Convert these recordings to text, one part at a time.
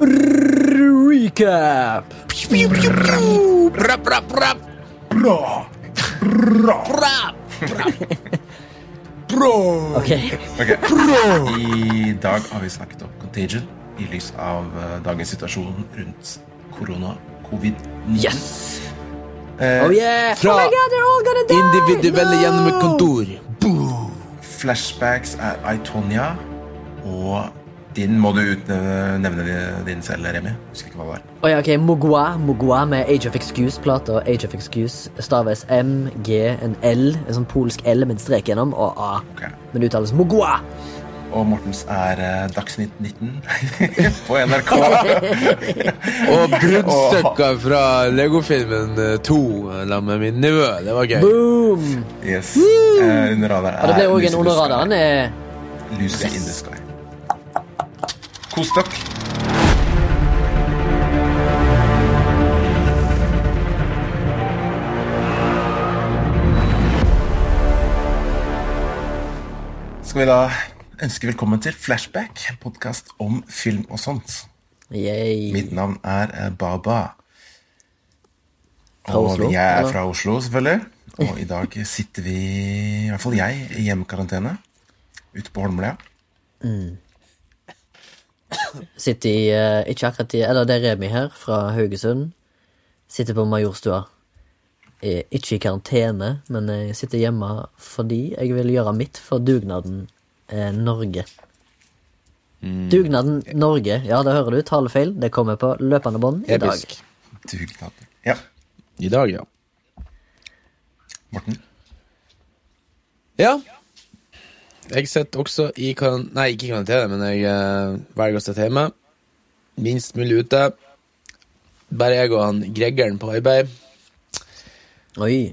recap. Brapp, brapp, brapp. Bra! Brapp, brapp. Ok. Ok. I dag har vi snakket om Contagion i lys av eh, dagens situasjon rundt korona, covid-19. Yes! Eh, Oh yeah! Fra oh god, they're all gonna die! Individuelle No! gjennom et kontor. Flashbacks er Aitonia, og din må du ut, eh, nevne din- selv, Remi. Husker ikke hva det var. Oh, ja, ok, Mogwa, Mogwa med Age of Excuse-plata. Age of Excuse staves M, G, en L, en sånn polsk L med en strek gjennom, og A. Ok. Men det uttales Mogwa! Og Mortens er eh, Dagsnytt 19 på NRK. Og bruddstykker fra Lego-filmen 2 sammen med min nevø. Det var gøy. Boom! Yes. Eh, under radaren Og det ble er òg en under radaren. Lucy in the Sky. Kos dere. Skal vi da ønske velkommen til Flashback, en podkast om film og sånt. Yay. Mitt navn er eh, Baba. Fra Oslo, Og jeg er fra Oslo, selvfølgelig. Og i dag sitter vi, i hvert fall jeg, i hjemmekarantene. Ute på Holmlia. Sitter i eh, Ikke akkurat i Eller det er Remi her, fra Haugesund. Sitter på Majorstua. Er ikke i karantene, men jeg sitter hjemme fordi jeg vil gjøre mitt for dugnaden eh, Norge. Dugnaden Norge. Ja, det hører du. Talefeil. Det kommer på løpende bånd i dag. Episk. Dugnad. Ja. I dag, ja. Morten. Ja. Jeg sitter også i. Nei, ikke i karantene, men jeg eh, velger å sitte hjemme. Minst mulig ute. Bare jeg og han Gregeren på arbeid. Oi.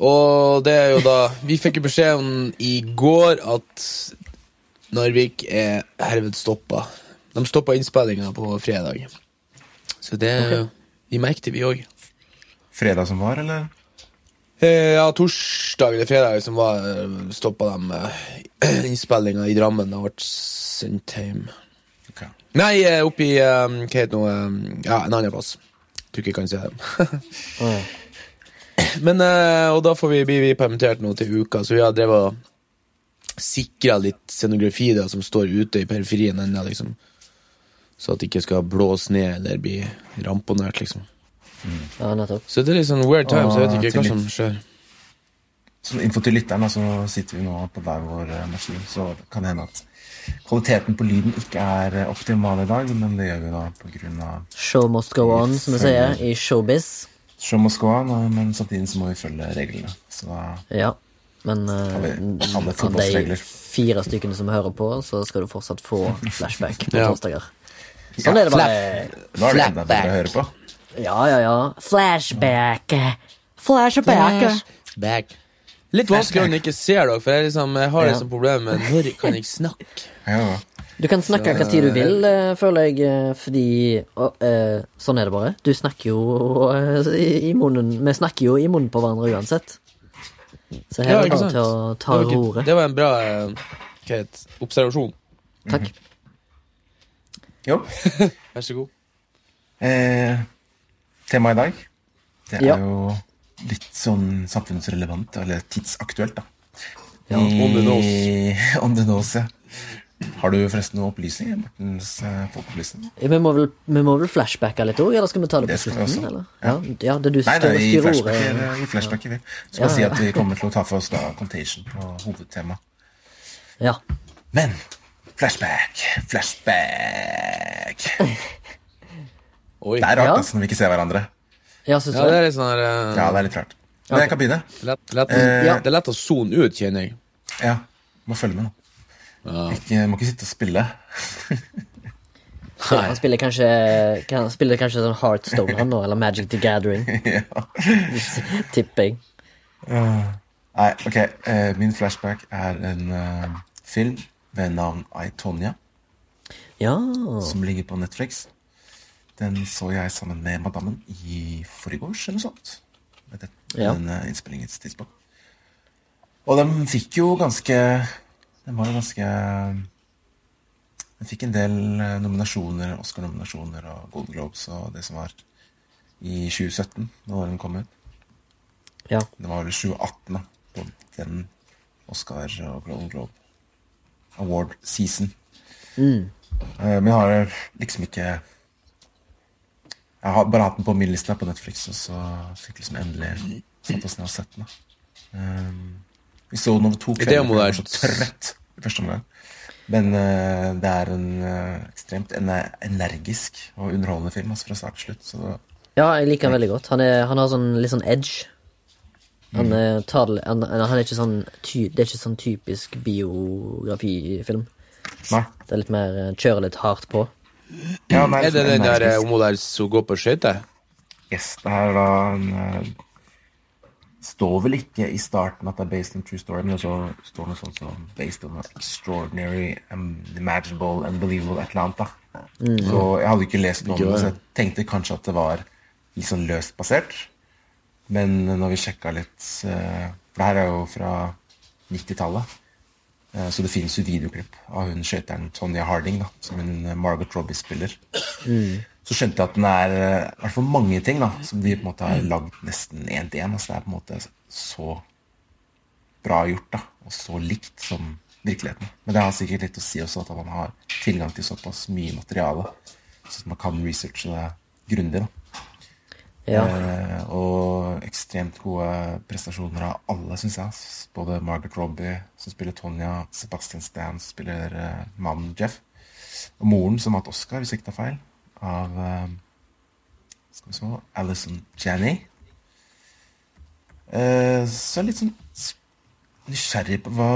Og det er jo da Vi fikk jo beskjed om i går at Narvik er herved stoppa. De stoppa innspillinga på fredag. Så det Vi merket det, vi òg. Fredag som var, eller? Eh, Ja, torsdag eller fredag som var stoppa de innspillinga i Drammen. Det ble sendt hjem. Okay. Nei, eh, oppe i eh, Hva heter det nå? eh, Ja, en annen plass. Tror ikke kan si det. Men, eh, Og da får vi, blir vi permittert nå til uka, så vi har drevet og sikra litt scenografi da, som står ute i periferien ennå, liksom. Så at det ikke skal blåse ned eller bli ramponert, liksom. Ja, nettopp. Så det er litt sånn weird times. jeg vet Ah, ikke hva som skjer. Så info til lytterne, så sitter vi nå på hver vår eh, maskin, så kan det hende at kvaliteten på lyden ikke er eh, optimal i dag, men det gjør vi da på grunn av Show must go on, som vi sier i showbiz. show must go on, men samtidig så må vi følge reglene. Så da Ja. Men eh, Har vi alle av de fire stykkene som hører på, så skal du fortsatt få flashback på Ja. torsdager. Sånn er det bare. nå Ja, ja, ja. Flashback. Flashback. Flashback. Litt vanskelig når du ikke ser dere, for jeg, liksom, jeg har Ja. problemer med når kan jeg snakke. Ja, Du kan snakke hva tid du vil, eh, føler jeg, eh, fordi og, uh, Sånn er det bare. Du snakker jo uh, i, munnen Vi snakker jo i munnen på hverandre uansett. Så her Ja, er det bare til å ta Det ordet. det var en bra uh, hva heter, det, observasjon. Takk. Jo. Vær så god. Eh, Temaet i dag, det er Ja. jo litt sånn samfunnsrelevant, eller tidsaktuelt, da. Ja, on the I- On the nose, ja. Har du forresten noen opplysninger? Mortens eh, folkeopplysning? Vi må vel, vi må vel flashbacke litt òg, eller skal vi ta det på Det skal slutten? Eller? Ja, ja, det er du som Nei, og i flashbacket ordet. i vi. Skal Ja, si at vi kommer til å ta for oss da Contagion på hovedtema. Ja. Men flashback, flashback Oi. Det er rart Ja. altså når vi ikke ser hverandre. Ja, Ja, det er litt sånn her eh, Ja, det er litt rart. Men jeg kan begynne. lett, lett, Eh, ja. Det er lett å sone ut, kjenner jeg. Ja, må følge med nå. Ja. Ikke, må ikke sitte og spille. Han spiller kanskje kan, han spiller kanskje sånn Heartstone han nå, eller Magic the Gathering, ja. tipper jeg. Nei, ok. Uh, min flashback er en uh, film ved navn I, Tonya, Ja. som ligger på Netflix. Den så jeg sammen med madammen i forgårs, eller noe sånt. Med det, Ja. den eh, innspillingens tidspunkt. Og den fikk jo ganske Den var jo ganske Den fikk en del eh, nominasjoner, Oscar-nominasjoner og Golden Globes og det som var i 2017, da den kom ut. Ja. Det var vel 2018 da, på den Oscar og Golden Globe Award season. Mm. Eh, Men jeg har liksom ikke Jeg har bare hatt den på min liste på Netflix, og så fikk liksom endelig satt oss ned og sett den. Eh, Vi så den over to Det er kvelder, jeg var så trøtt i første omgang. Men uh, det er en uh, ekstremt energisk og underholdende film altså fra start til slutt. Så det, Ja, jeg liker han veldig godt. Han, er, han har sånn litt sånn edge. Han, mm. tar, han, han er ikke sånn ty, Det er ikke sånn typisk biografifilm. nei. Det er litt mer Kjører litt hardt på. Ja, nei, Er det den der energisk. eh, der som går på skøyter? Yes, det her er da en eh, Står vel ikke i starten at det er based on true story, men så står det noe sånt som based on extraordinary, imaginable, unbelievable Atlanta. Så jeg hadde ikke lest noe om det, så jeg tenkte kanskje at det var litt sånn løst basert. Men når vi sjekka litt eh, For det her er jo fra 90-tallet. Eh, Så det finnes jo videoklipp av hun skøyteren Tonja Harding, da, som hun eh, Margot Robbie spiller så skjønte jeg at den er eh, i hvert fall mange ting da, som de på en måte har lagd nesten én til én. Altså det er på en måte så bra gjort da, og så likt som virkeligheten. Men det har sikkert litt å si også at man har tilgang til såpass mye materiale, så man kan researche det grundig. da. Ja. Eh, og ekstremt gode prestasjoner av alle, syns jeg. Både Margaret Robbie, som spiller Tonja, Sebastian Stan, som spiller eh, mannen Jeff, og moren, som har hatt Oscar, hvis jeg ikke tar feil, av eh, Skal vi se Alison Janney. Eh, så er jeg litt sånn nysgjerrig på hva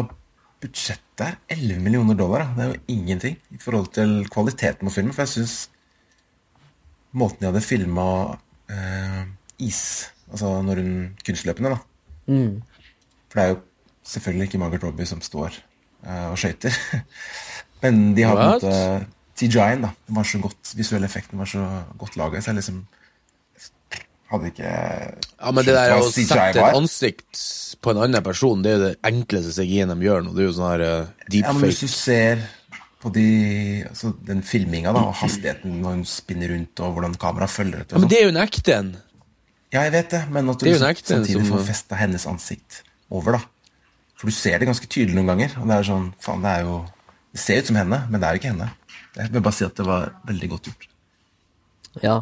budsjettet er. 11 millioner dollar, da. det er jo ingenting i forhold til kvaliteten på filmen. For jeg syns måten de hadde filma eh, is Altså når hun kunstløpende, da. Mm. For det er jo selvfølgelig ikke Margaret Robbie som står eh, og skøyter. Men de har på en måte CGI-en, da. Den var så godt, visuelle effekten var så godt laga. Så jeg liksom hadde ikke Ja, men det der å sette et ansikt på en annen person, det er jo det enkleste CGI-en de gjør nå. Det er jo sånn her uh, Ja, men hvis du ser på de, altså den filminga og hastigheten når hun spinner rundt, og hvordan kameraet følger etter Ja, men sånn. det er jo en ekte en. Ja, jeg vet det, men at du Det jo en samtidig som- får festa hennes ansikt over, da. For du ser det ganske tydelig noen ganger, og det er sånn Faen, det er jo Det ser ut som henne, men det er jo ikke henne. Jeg vil bare si at det var veldig godt gjort. Ja.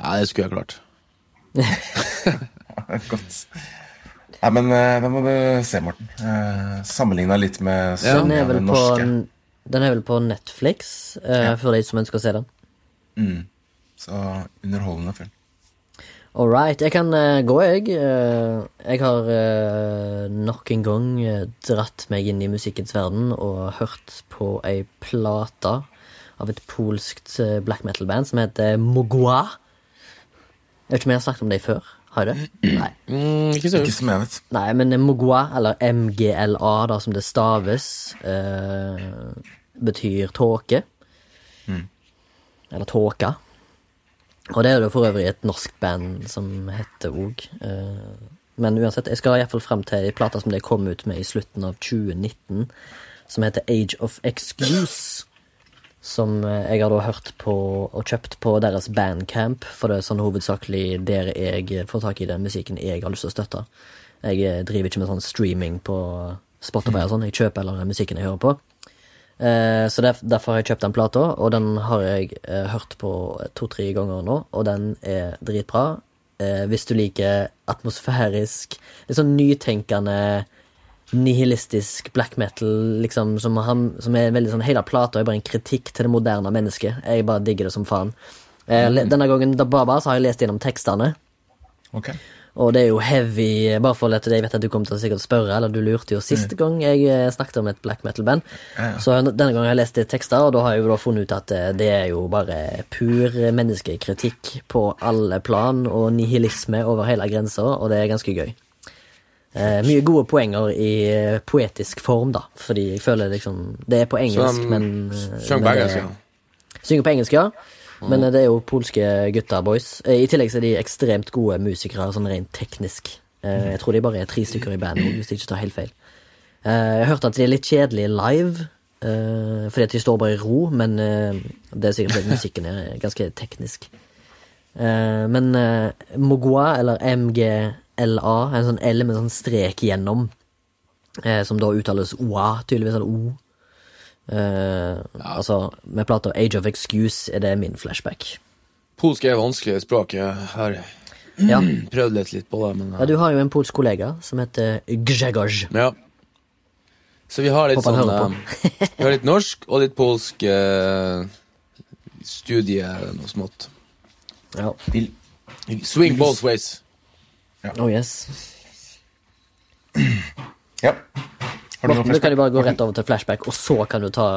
Ja, det skulle jeg klart. godt. Nei, men den da må du se, Morten. Uh, Sammenligna litt med Ja. Den Sonja, er på, norske. Den er vel på Netflix, eh, for de som ønsker å se den. Så underholdende film. All right. Jeg kan uh, gå, jeg. Uh, jeg har uh, nok en gang dratt meg inn i musikkens verden og hørt på ei plate av et polskt black metal-band som heter Mogwa. Jeg vet ikke om jeg har snakket om det før. Har du det? Nei. Mm, ikke så Ikke som jeg vet. Nei, men Mogwa, eller MGLA, da, som det staves, eh, betyr tåke. Eller tåka. Og det er det for øvrig et norsk band som heter òg. Eh, men uansett, jeg skal iallfall frem til ei plate som de kom ut med i slutten av 2019, som heter Age of Excuse. Som eh, jeg har da hørt på og kjøpt på deres bandcamp, for det er sånn hovedsakelig der jeg får tak i den musikken jeg har lyst til å støtte. Jeg eh, driver ikke med sånn streaming på Spotify og sånn, jeg kjøper heller den musikken jeg hører på. Eh, så derfor har jeg kjøpt den plata, og den har jeg hørt på to-tre ganger nå, og den er dritbra. Hvis du liker atmosfærisk, litt sånn nytenkende, nihilistisk black metal, liksom, som, han, som er veldig sånn Hele plata er bare en kritikk til det moderne mennesket. Jeg bare digger det som faen. Eh, Denne gangen da Baba, så har jeg lest gjennom tekstene. Ok. Og det er jo heavy, bare for at jeg vet at du kommer til å sikkert spørre, eller du lurte jo siste gang jeg eh, snakket om et black metal-band. Ja, ja. Så denne gangen har jeg lest tekster, og da har jeg jo da funnet ut at eh, det er jo bare pur menneskekritikk på alle plan, og nihilisme over hele grensa, og det er ganske gøy. Eh, mye gode poenger i eh, poetisk form, da, fordi jeg føler liksom Det er på engelsk, de men Synger på engelsk, ja. Synger på engelsk, ja. Men eh, det er jo polske gutter, boys. Eh, I tillegg så er de ekstremt gode musikere, sånn rent teknisk. Eh, Jeg tror de bare er tre stykker i bandet, hvis jeg ikke tar helt feil. Eh, Jeg hørte at de er litt kjedelige live, eh, fordi at de står bare i ro, men eh, det er sikkert fordi musikken er ganske teknisk. Eh, men Mogwa, eller MGLA, er en sånn L med en sånn strek gjennom, eh, som da uttales OA, tydeligvis, eller O. Eh, Altså, med plata Age of Excuse er det min flashback. Polsk er vanskelig språk. Jeg har Ja. prøvd litt, litt på det, men ja, du har jo en polsk kollega som heter Grzegorz. Ja. Så vi har litt Håper sånn eh, Vi har litt norsk og litt polsk eh, studie, noe smått. Ja. Swing both ways. Oh yes. ja. Har du noe Morten, du kan jo bare gå rett over til flashback, og så kan du ta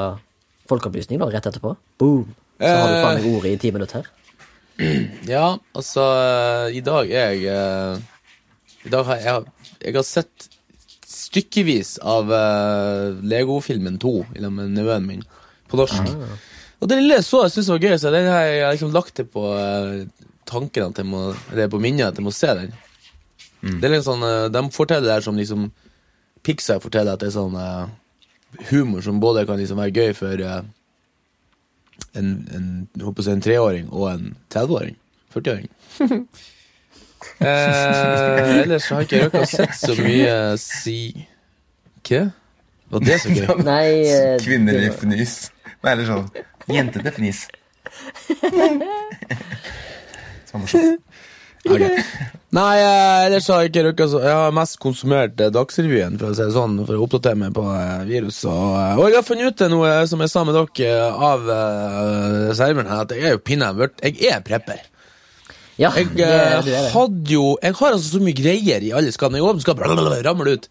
folkeopplysning da, rett etterpå. Boom! Så har du faen meg ordet i ti minutter her. Ja, altså eh, I dag er jeg eh, I dag har jeg, jeg, har sett stykkevis av uh, Lego-filmen 2 i lag med nevøen min på norsk. Og det lille jeg så jeg syntes var gøy, så den har jeg liksom lagt det på uh, tanken at jeg må Eller på minnet at jeg må se den. Det er litt sånn eh, De forteller det her som liksom Pixar forteller at det er sånn uh, humor som både kan liksom være gøy for uh, en, en, håper jeg, en treåring og en 30-åring. 40-åring. eh, ellers har jeg ikke å sett så mye si Hva? Var det så gøy? Nei Kvinnelig det- fnis. Nei, eller sånn jentete fnis. Så morsomt. Ok. Nei, eh, ellers har jeg ikke røkka så Jeg har mest konsumert eh, Dagsrevyen, for å si det sånn, for å oppdatere meg på virus. viruset. Og, eh, og jeg har funnet ut noe som jeg sa med dere eh, av uh, serveren her, at jeg er jo pinadø Jeg er prepper. Ja, Jeg det, det er det. hadde jo Jeg har altså så mye greier i alle skapene. Jeg åpner skapet, ramler det ut.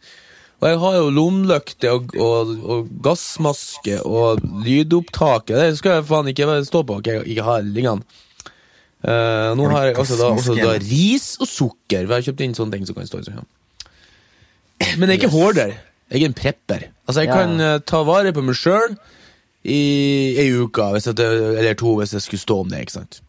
Og jeg har jo lommelykte og, og, og gassmaske og lydopptaket. Det skal jeg faen ikke stå på at jeg ikke har liggende. Eh, nå Har jeg også da, også da ris og sukker. For jeg har kjøpt inn sånne ting som kan stå i sånn. Men jeg er ikke hoarder. Jeg er en prepper. Altså, jeg Ja. kan uh, ta vare på meg sjøl i ei uke, det, eller to, hvis jeg skulle stå om det. ikke sant?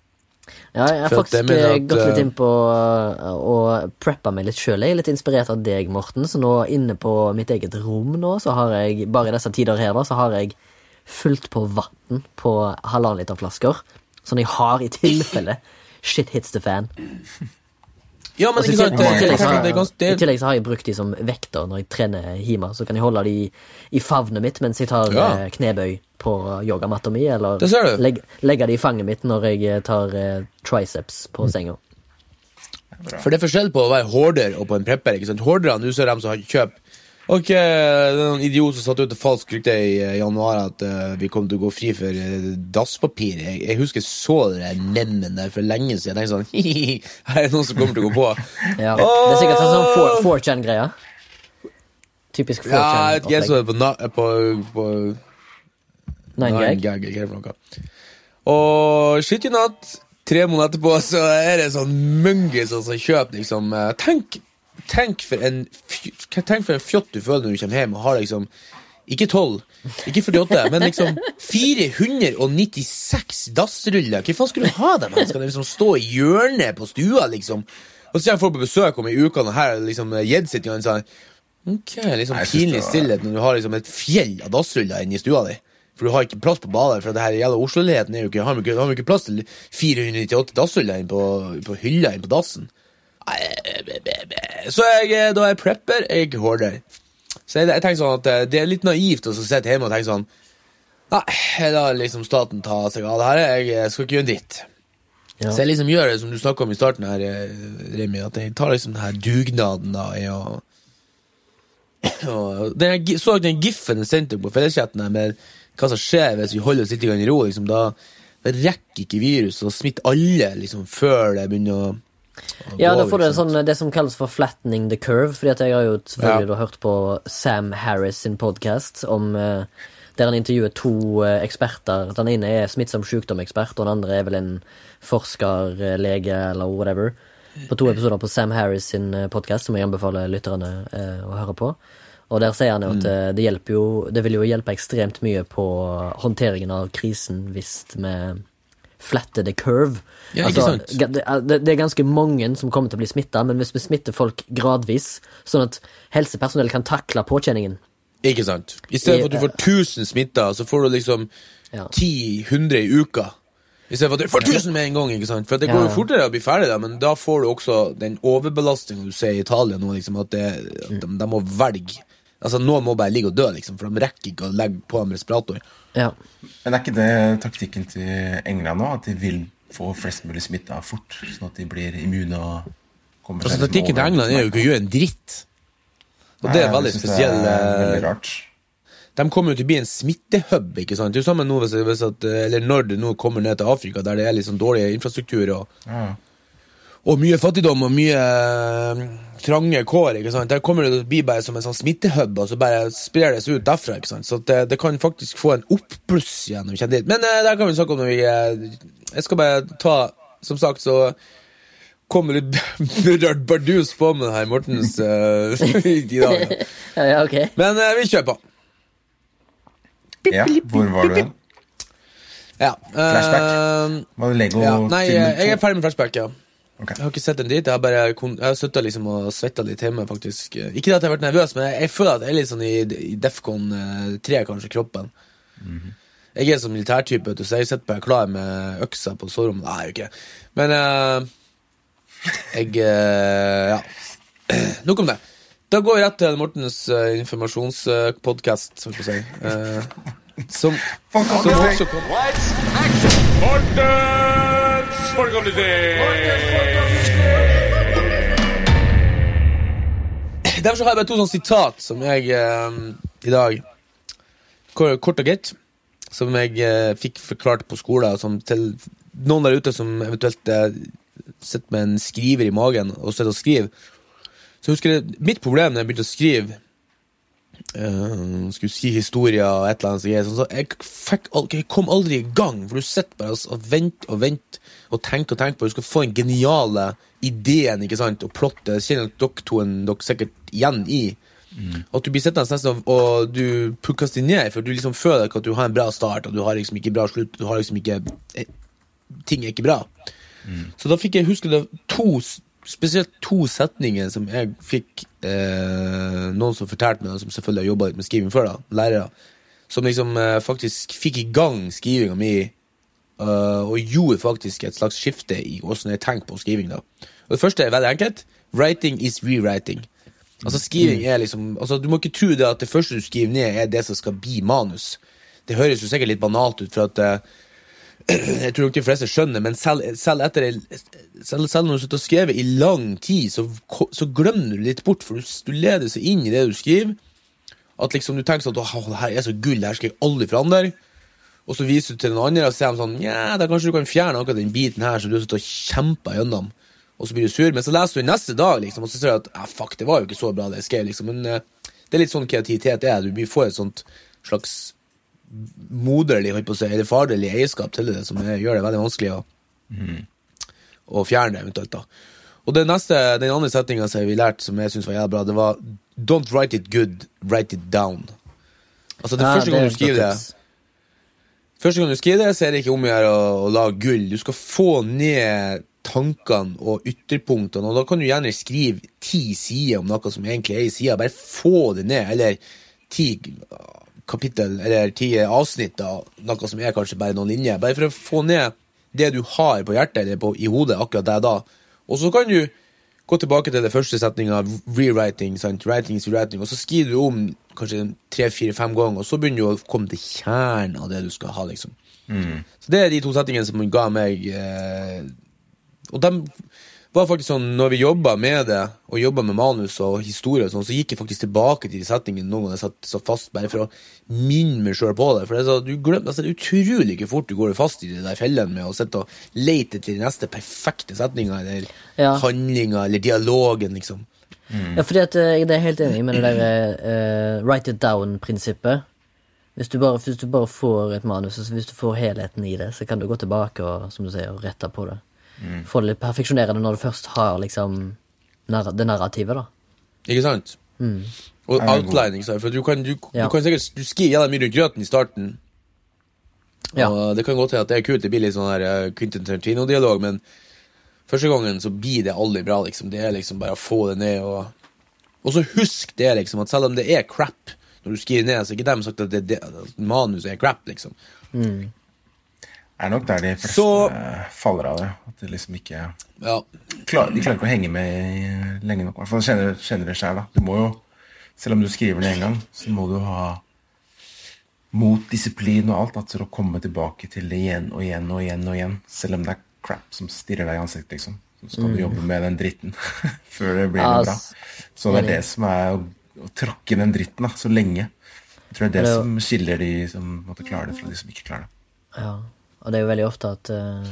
Ja, jeg har faktisk eh, at, gått litt inn på uh, å preppe meg litt sjøl. Jeg er litt inspirert av deg, Morten. Så nå inne på mitt eget rom nå, så har jeg, bare i disse tider her, da, så har jeg fylt på vann på halvannen liter flasker. Sånn jeg har i tilfelle shit hits the fan. Ja, men ikke sant, i tillegg så det, har- jeg brukt de som vekter når jeg trener hjemme. Så kan jeg holde de i favnet mitt mens jeg tar Ja. eh, knebøy på yogamatta mi, eller Det ser du. legg, legge de i fanget mitt når jeg eh, tar eh, triceps på senga. For det er forskjell på å være hoarder og på en prepper. ikke sant? Hoarderne, du ser dem som har kjøp Ok, det er noen idiot som satte ut et falskt rykte i eh, januar at uh, vi kom til å gå fri for uh, dasspapir. Jeg, jeg husker så dere nemmen memmen der for lenge siden. Jeg tenkte sånn Hihi, her er det noen som kommer til å gå på. Ja. Det er sikkert en sånn 4- 4chan-greie. Typisk Ja, jeg så 4chan-opplegg. det på, na- på, på Nine Nine gag. gag, eller hva det. Og shit you not, tre måneder etterpå så er det sånn mungis som kjøper liksom Tenk, tenk for en Tenk for en fjott du føler når du kommer hjem og har liksom ikke 12, ikke 48, men liksom 496 dassruller. Hva faen skal du ha dem? Skal de liksom stå i hjørnet på stua, liksom? Og så kommer folk på besøk om ei uke, og her er liksom gitt sitt og sånn Ok, liksom pinlig var- stillhet når du har liksom et fjell av dassruller inne i stua di. For du har ikke plass på badet, for det her jævla Oslo-leiligheten har jo ikke, har ikke plass til 498 dassruller inne på, på hylla inne på dassen. Så jeg, eh, da jeg prepper, jeg er hoarder. Så jeg, jeg tenker sånn at eh, det er litt naivt å sitte hjemme og tenke sånn Nei, da liksom staten ta seg av det her, jeg eh, skal ikke gjøre en dritt. Ja. Så jeg liksom gjør det som du snakka om i starten her, Remi, at jeg tar liksom den her dugnaden da i å den, så den giffen jeg sendte på felleschatten med hva som skjer hvis vi holder oss litt i ro. Liksom, da, rekker ikke viruset å smitte alle liksom, før det begynner å Ja, da får du en sånn, det som kalles for flattening the curve. Fordi at jeg har jo selvfølgelig Ja. hørt på Sam Harris sin podkast om eh, der han intervjuer to eh, eksperter. Den ene er smittsom sykdom-ekspert, og den andre er vel en forsker, eh, lege eller whatever. På to episoder på Sam Harris sin podkast, som jeg anbefaler lytterne eh, å høre på. Og der sier han jo Mm. at eh, det jo Det vil jo hjelpe ekstremt mye på håndteringen av krisen hvis vi flatter the curve. Ja, sant? det, det, er ganske mange som kommer til å bli smitta, men hvis vi smitter folk gradvis, sånn at helsepersonell kan takle påkjenningen Ikke sant? I stedet I- for at du får 1000 smitta, så får du liksom Ja. 10-100 i uka. I stedet for at du får 1000 med en gang. ikke sant? For det går jo fortere å bli ferdig, da, men da får du også den overbelastninga du ser i Italia nå, liksom, at, det, at de, de må velge. Altså, Noen må bare ligge og dø, liksom, for de rekker ikke å legge på en respirator. Ja. Men er ikke det taktikken til England nå? At de vil få flest mulig smitta fort, sånn at de blir immune og kommer Altså, liksom Taktikken til England er jo ikke å gjøre en dritt. Og det er Nei, veldig synes Det er eh, veldig rart. De kommer jo til å bli en smittehub, ikke sant? Det er jo sammen nå hvis, hvis at, eh, eller når det nå kommer ned til Afrika, der det er litt sånn dårlig infrastruktur og, Ja. Og mye fattigdom og mye eh, trange kår. ikke sant? Der kommer det til å bli bare som en sånn smittehub, og så bare sprer det seg ut derfra. ikke sant? Så det, det kan faktisk få en oppbluss igjen når vi kommer dit. Men uh, det kan vi snakke om når vi uh, Jeg skal bare ta Som sagt, så kommer litt rart bardus på med det her Mortens uh, i dag. da. ja, ja, okay. Men uh, vi kjører på. ja, hvor var du hen? Ja. Flashback? Var det Lego ja. Nei, jeg, jeg er ferdig med flashback, ja. Ok. Jeg har ikke sett den dit. Jeg har bare kon- jeg har sittet liksom og svetta litt hjemme, faktisk. Ikke at jeg har vært nervøs, men jeg, føler at jeg er litt sånn i, i Defcon 3, kanskje, kroppen. Jeg er sånn militærtype, vet du, så jeg sitter bare klar med øksa på soverommet. Nei, jeg er jo ikke Men uh, jeg uh, Ja. Nok om det. Da går vi rett til Mortens uh, informasjonspodkast, som vi si. Uh, som, som også kom folkeopplysning! Derfor så har jeg bare to sånne sitat som jeg eh, i dag Kort og greit. Som jeg eh, fikk forklart på skolen. Som til noen der ute som eventuelt eh, sitter med en skriver i magen og sitter og skriver. Så jeg husker jeg, Mitt problem når jeg begynte å skrive eh, Skulle si historier og et eller annet så greier, sånn, så jeg, fikk, jeg kom aldri i gang. For du sitter bare og venter og venter og tenkte og tenkte på Du skal få den geniale ideen ikke sant, og plottet. Kjenner dere to en- dere sikkert igjen i. At du blir sittende nesten og, du ned, for du liksom føler ikke at du har en bra start, og du har liksom ikke bra slutt, du har liksom ikke eh, Ting er ikke bra. Så da fikk jeg huske det to Spesielt to setninger som jeg fikk eh, noen som fortalte meg, som selvfølgelig har jobba litt med skriving før, da, lærere, som liksom eh, faktisk fikk i gang skrivinga mi, og gjorde faktisk et slags skifte i hvordan jeg tenker på skriving. da. Og Det første er veldig enkelt. Writing is rewriting. Altså skriving er liksom, altså Du må ikke tro det at det første du skriver ned, er det som skal bli manus. Det høres jo sikkert litt banalt ut, for at eh, jeg tror nok de fleste skjønner, men selv, selv etter selv, selv når du sitter og skrevet i lang tid, så, så glemmer du litt bort, for du, du leder seg inn i det du skriver. At liksom du tenker sånn at «Åh, det her er så gull, det her skal jeg aldri forandre. Og så viser du til noen andre og sier de sånn Ja, da kanskje du kan fjerne akkurat den biten her som du har sittet og kjempa gjennom. Og så blir du sur, men så leser du neste dag, liksom, og så ser du at ja, fuck, det var jo ikke så bra det jeg skrev, liksom. Men uh, det er litt sånn kreativitet er. Du får et sånt slags moderlig, holdt på å si, eller farlig eierskap til det, som gjør det veldig vanskelig å, å fjerne det, eventuelt. da. Og det neste, Den andre setninga som vi lærte, som jeg syns var jævlig bra, det var Don't write it good, write it down. Altså, det Ja, første gang du skriver det. Første gang du skriver det, så er det ikke om å gjøre å, lage gull. Du skal få ned tankene og ytterpunktene, og da kan du gjerne skrive ti sider om noe som egentlig er i sida. Bare få det ned, eller ti kapittel, eller ti avsnitt av noe som er kanskje bare noen linjer. Bare for å få ned det du har på hjertet eller på, i hodet akkurat der da. Og så kan du gå tilbake til det første setninga, rewriting, sant? writing is rewriting, og så skriver du om kanskje tre, fire, fem ganger, og så begynner du å komme til kjernen av det du skal ha, liksom. Så det er de to setningene som ga meg eh, Og de var faktisk sånn, når vi jobba med det, og jobba med manus og historie, og sånn, så gikk jeg faktisk tilbake til de setningene noen ganger jeg satt så fast, bare for å minne meg sjøl på det. For det er, så, du glemmer, altså, det er utrolig hvor fort du går fast i de der fellene med å sitte og lete etter de neste perfekte setninga, eller Ja. handlinga, eller dialogen, liksom. Ja, fordi at jeg er helt enig med det der uh, write it down-prinsippet. Hvis, du bare- hvis du bare får et manus, og hvis du får helheten i det, så kan du gå tilbake og som du sier, rette på det. Få det litt perfeksjonerende når du først har liksom narr det narrativet, da. Ikke sant? Og det er outlining, for du kan, du, Ja. du kan sikkert du skriver gjennom mye rundt grøten i starten. Ja. Og det kan godt hende at det er kult, det blir litt sånn her uh, Quentin Tarantino-dialog, men første gangen så blir det aldri bra, liksom. Det er liksom bare å få det ned og Og så husk det, liksom, at selv om det er crap, når du skriver ned, så er ikke dem sagt at det, det, at manus er crap, liksom. Det er nok der de fleste Så- faller av det. At de liksom ikke Ja. klar, De klarer ikke å henge med lenge nok. I hvert fall kjenner, kjenner det da. Du må jo, selv om du skriver det en gang, så må du ha mot, disiplin og alt da, til å komme tilbake til det igjen og igjen og igjen. og igjen Selv om det er crap som stirrer deg i ansiktet, liksom. Så skal du jobbe med den dritten før det blir noe bra. Så det er det som er å, å tråkke den dritten da, så lenge. Jeg tror det er det som skiller de som måtte klare det, fra de som ikke klarer det. Ja, og det er jo veldig ofte at uh,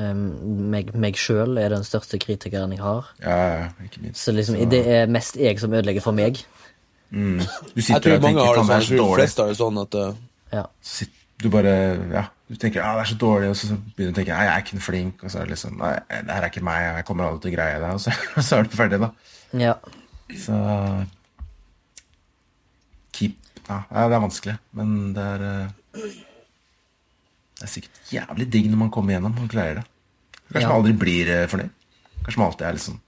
meg, meg sjøl er den største kritikeren jeg har. Ja, ja, ikke minst. Så liksom, det er mest jeg som ødelegger for meg. Du Jeg tror og mange tenker har det faen, sånn. det er Jeg så tror fleste har det sånn at uh, Ja. Sitt- du bare Ja, du tenker ja, det er så dårlig, og så begynner du å tenke nei, jeg er ikke noe flink, og så er det liksom nei, det her er ikke meg, jeg kommer aldri til å greie det, og så, og så er du ferdig, da. ja. Så Keep Ja, det er vanskelig, men det er eh, Det er sikkert jævlig digg når man kommer gjennom og greier det. Kanskje Ja. man aldri blir eh, fornøyd. Kanskje man alltid er liksom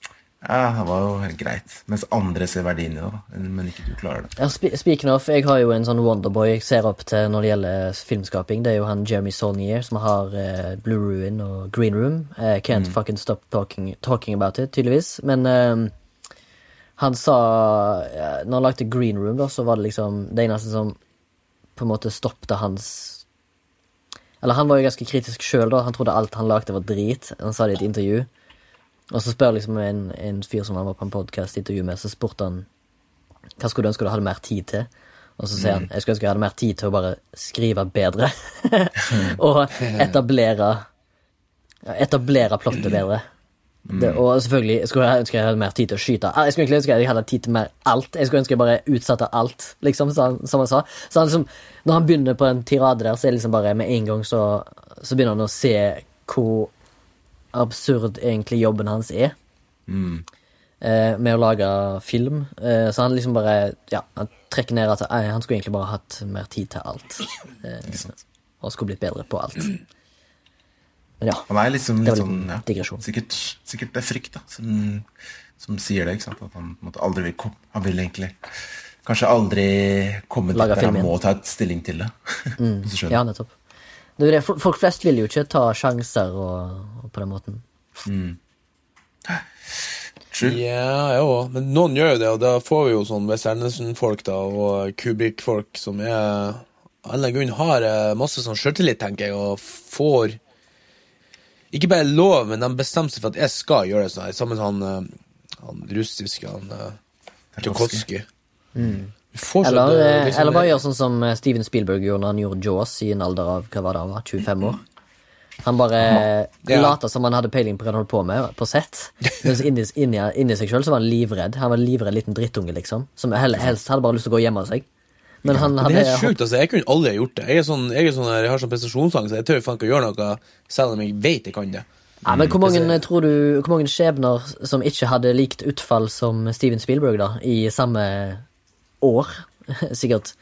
Ja, det var jo helt greit. Mens andre ser verdien i det, da. Men ikke du klarer det. Ja, spe- Speaking of, jeg har jo en sånn Wonderboy jeg ser opp til når det gjelder filmskaping. Det er jo han Jeremy Saulnier som har eh, Blue Ruin og Green Room. Eh, can't fucking stop talking, talking about it, tydeligvis. Men eh, han sa ja, Når han lagde Green Room, da, så var det liksom det eneste som på en måte stoppet hans Eller han var jo ganske kritisk sjøl, da. Han trodde alt han lagde, var drit. Han sa det i et intervju. Og så spør liksom en, en fyr som han var på en podkast-intervju med, så spurte han hva skulle du ønske du hadde mer tid til? Og så sier han jeg skulle ønske jeg hadde mer tid til å bare skrive bedre. og etablere etablere plottet bedre. Det, og selvfølgelig jeg skulle jeg ønske jeg hadde mer tid til å skyte. Ah, Jeg skulle egentlig ønske jeg hadde tid til mer alt. Jeg skulle ønske jeg bare utsatte alt, liksom, han- som han sa. Så han liksom, når han begynner på en tirade der, så er det liksom bare med en gang så, så begynner han å se hvor absurd egentlig jobben hans er eh, med å lage film. Eh, så han liksom bare Ja, han trekker ned at eh, han skulle egentlig bare hatt mer tid til alt. Eh, og skulle blitt bedre på alt. Men ja. Han er liksom litt sånn ja, digresjon. Sikkert, sikkert det er frykt da som, som sier det. ikke sant? At han måte aldri vil komme Han vil egentlig kanskje aldri komme dit der han må ta et stilling til det. Mm. Ja, nettopp. Det er det, Folk flest vil jo ikke ta sjanser og, og på den måten. True. Ja, jo, men noen gjør jo det, og da får vi jo sånn Wes Anderson-folk da, og Kubik-folk som er av en eller annen grunn har eh, masse sånn sjøltillit, tenker jeg, og får ikke bare lov, men de bestemte seg for at jeg skal gjøre det sånn. Sammen med han, eh, han russiske, han uh, Mm. Fortsatt, Eller, eh, eh, liksom- eller bare gjøre sånn som eh, Steven Spielberg gjorde når han gjorde Jaws i en alder av hva var det, han var 25 år. Han bare Ja. lata som han hadde peiling på hva han holdt på med, på sett. Mens inni, inni, inni seg sjøl var han livredd. Han var en livredd liten drittunge, liksom. Som helst hadde bare lyst til å gå og gjemme seg. Men han Det er helt sjukt, altså. Jeg kunne aldri ha gjort det. Jeg er sånn, jeg, er sånn, jeg har sånn prestasjonsangst, så jeg tør faen ikke å gjøre noe, selv om jeg vet jeg kan det. Ja, men hvor mange, det- tror du, hvor mange skjebner som ikke hadde likt utfall som Steven Spielberg, da, i samme år, sikkert,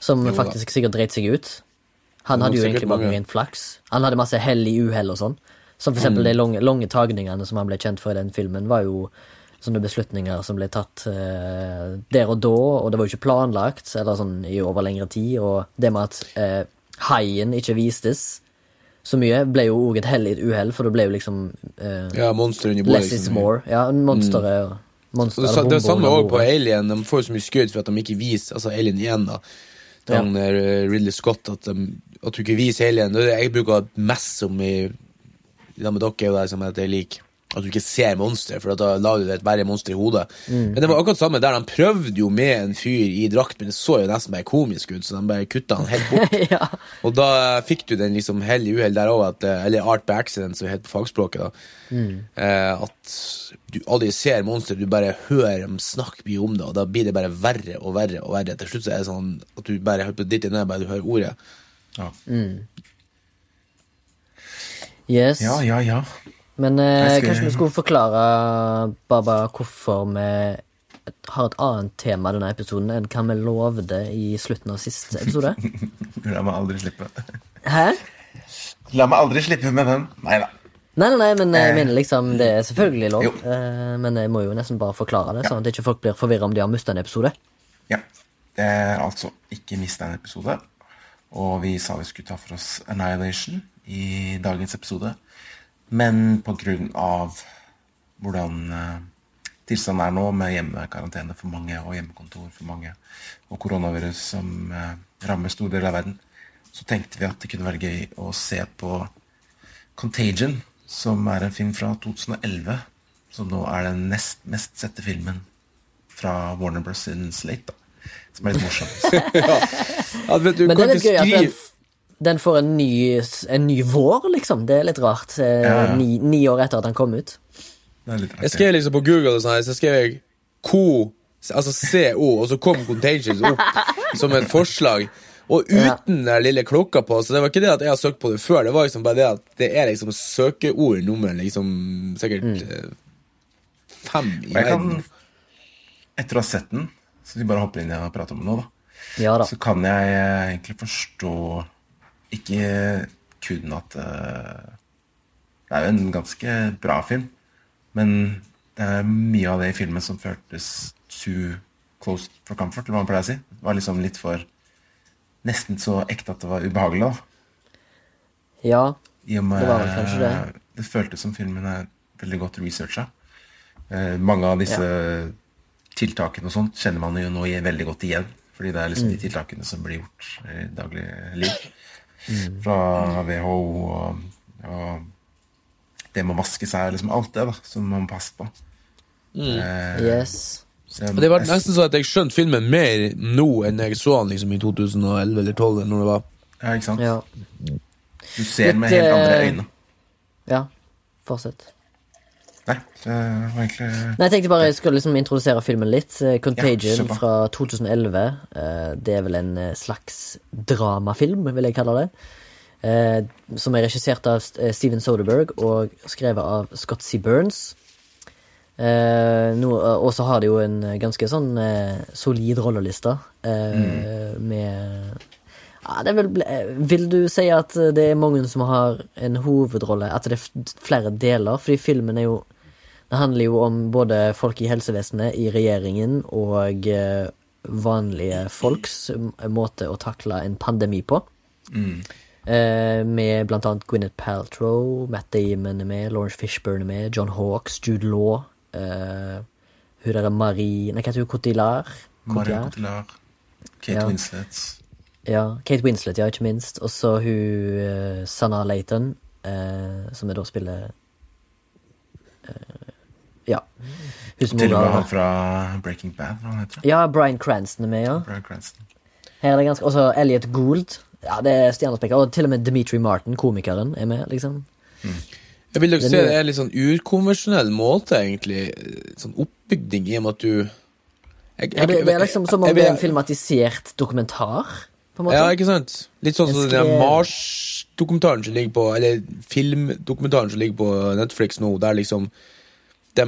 som Jo faktisk sikkert dreit seg ut? Han hadde jo egentlig bare mange. flaks. Han hadde masse hell i uhell og sånn. Som for Mm. eksempel de lange, lange tagningene som han ble kjent for i den filmen, var jo sånne beslutninger som ble tatt eh, der og da, og det var jo ikke planlagt, eller sånn i over lengre tid, og det med at eh, haien ikke vistes så mye, ble jo òg et hell i et uhell, for det ble jo liksom eh, Ja, monsteret under. Less is liksom. more. Ja, monsteret mm. monster, det, det samme òg på. Alien. De får jo så mye skudd for at de ikke viser Altså Alien igjen, da. Ja. han der, eh, Ridley Scott at, de, at du ikke viser Alien. Jeg bruker mest som om i sammen med dere er jo det som jeg liker at du ikke ser monster, for da la du et verre monster i hodet. Mm. Men det var akkurat samme der. De prøvde jo med en fyr i drakt, men det så jo nesten bare komisk ut, så de bare kutta han helt bort. ja. Og da fikk du den liksom hell i uhell der òg, eller art by accident, som det heter på fagspråket. da eh, At du aldri ser monster, du bare hører dem snakke mye om det, og da blir det bare verre og verre. og verre Til slutt så er det sånn at du bare hører på ditt ned, bare du hører ordet. Ja. Yes. ja, ja, ja. Men eh, skal- kanskje vi skulle forklare Baba hvorfor vi har et annet tema denne episoden enn hva vi lovde i slutten av siste episode? La meg aldri slippe. Hæ? La meg aldri slippe med den. Nei da. Nei, nei, nei, men jeg mener liksom Det er selvfølgelig lov. Eh, men jeg må jo nesten bare forklare det, sånn at ikke folk blir forvirra om de har mista en episode. Ja. Det er altså ikke mista en episode. Og vi sa vi skulle ta for oss Annihilation i dagens episode. Men på grunn av hvordan eh, tilstanden er nå, med hjemmekarantene for mange og hjemmekontor for mange, og koronavirus som eh, rammer store deler av verden, så tenkte vi at det kunne være gøy å se på Contagion, som er en film fra 2011. Som nå er den nest mest sette filmen fra Warner Bros. Slate. Da. Som er litt morsomt. Ja, vet du, Men det er litt ikke gøy at den, den får en ny, en ny vår, liksom. Det er litt rart. eh, Ja, ja. Ni, ni år etter at den kom ut. Jeg skrev liksom på Google og sånn her, så skrev jeg CO, altså CO, og så kom Contagions opp som et forslag. Og Ja. uten den lille klokka på, så det var ikke det at jeg har søkt på det før, det var liksom bare det at det er liksom søkeord nummer liksom sikkert mm. fem i verden. etter å ha sett den, så vi bare hopper inn i og prater om den nå, da. Ja da. Så kan jeg eh, egentlig forstå ikke kun at eh, Det er jo en ganske bra film, men det er mye av det i filmen som føltes too close for comfort, eller hva man pleier å si. Det var liksom litt for Nesten så ekte at det var ubehagelig, da. Ja. Det var vel kanskje det. det føltes som filmen er veldig godt researcha. Eh, mange av disse tiltakene og sånt kjenner man jo nå veldig godt igjen. Fordi det er liksom Mm. de tiltakene som blir gjort i dagligliv. Mm. Fra WHO og, og det med å vaske seg, liksom alt det da, som man må passe på. Eh, Yes. så det var nesten sånn at jeg skjønte filmen mer nå enn jeg så den liksom i 2011 eller 2012. Eller når det var. Ja, ikke sant? Ja. Du ser den med helt andre eh, øyne. ja. Fortsett. Nei, det var egentlig Nei, Jeg tenkte bare jeg skulle liksom introdusere filmen litt. Eh, Contagion Ja, fra 2011. Eh, Det er vel en eh, slags dramafilm, vil jeg kalle det. Som er regissert av Steven Soderberg og skrevet av Scott C. Burns. Og så har det jo en ganske sånn solid rolleliste eh, med ja, det vil, Vil du si at det er mange som har en hovedrolle? At det er flere deler? Fordi filmen er jo Det handler jo om både folk i helsevesenet, i regjeringen og eh, vanlige folks måte å takle en pandemi på. Eh, med blant annet Gwyneth Paltrow, Matt Damon er med, Lawrence Fishburne er med, John Hawks, Jude Law eh, Hun derre Marie Nei, hva heter hun? Cotillard? Marie Cotillard? Kate Ja. Winslet Ja, Kate Winslet, ja, ikke minst. Og så hun uh, Sanna Layton, eh, som jeg da spiller eh, Ja. Til og med han fra Breaking Bad, hva han heter Ja, Bryan Cranston er med, ja. Bryan Cranston. Her er det ganske Også Elliot Gould. Ja, det er stjernespekker. Og til og med Dimitri Martin, komikeren, er med, liksom. Jeg vil nok si det er litt sånn ukonvensjonell måte, egentlig. Sånn oppbygning i og med at du jeg, Ja, det, det er liksom som om jeg- det er en filmatisert dokumentar, på en måte. Ja, ikke sant? Litt sånn som den Mars-dokumentaren som ligger på Eller filmdokumentaren som ligger på Netflix nå, der liksom de,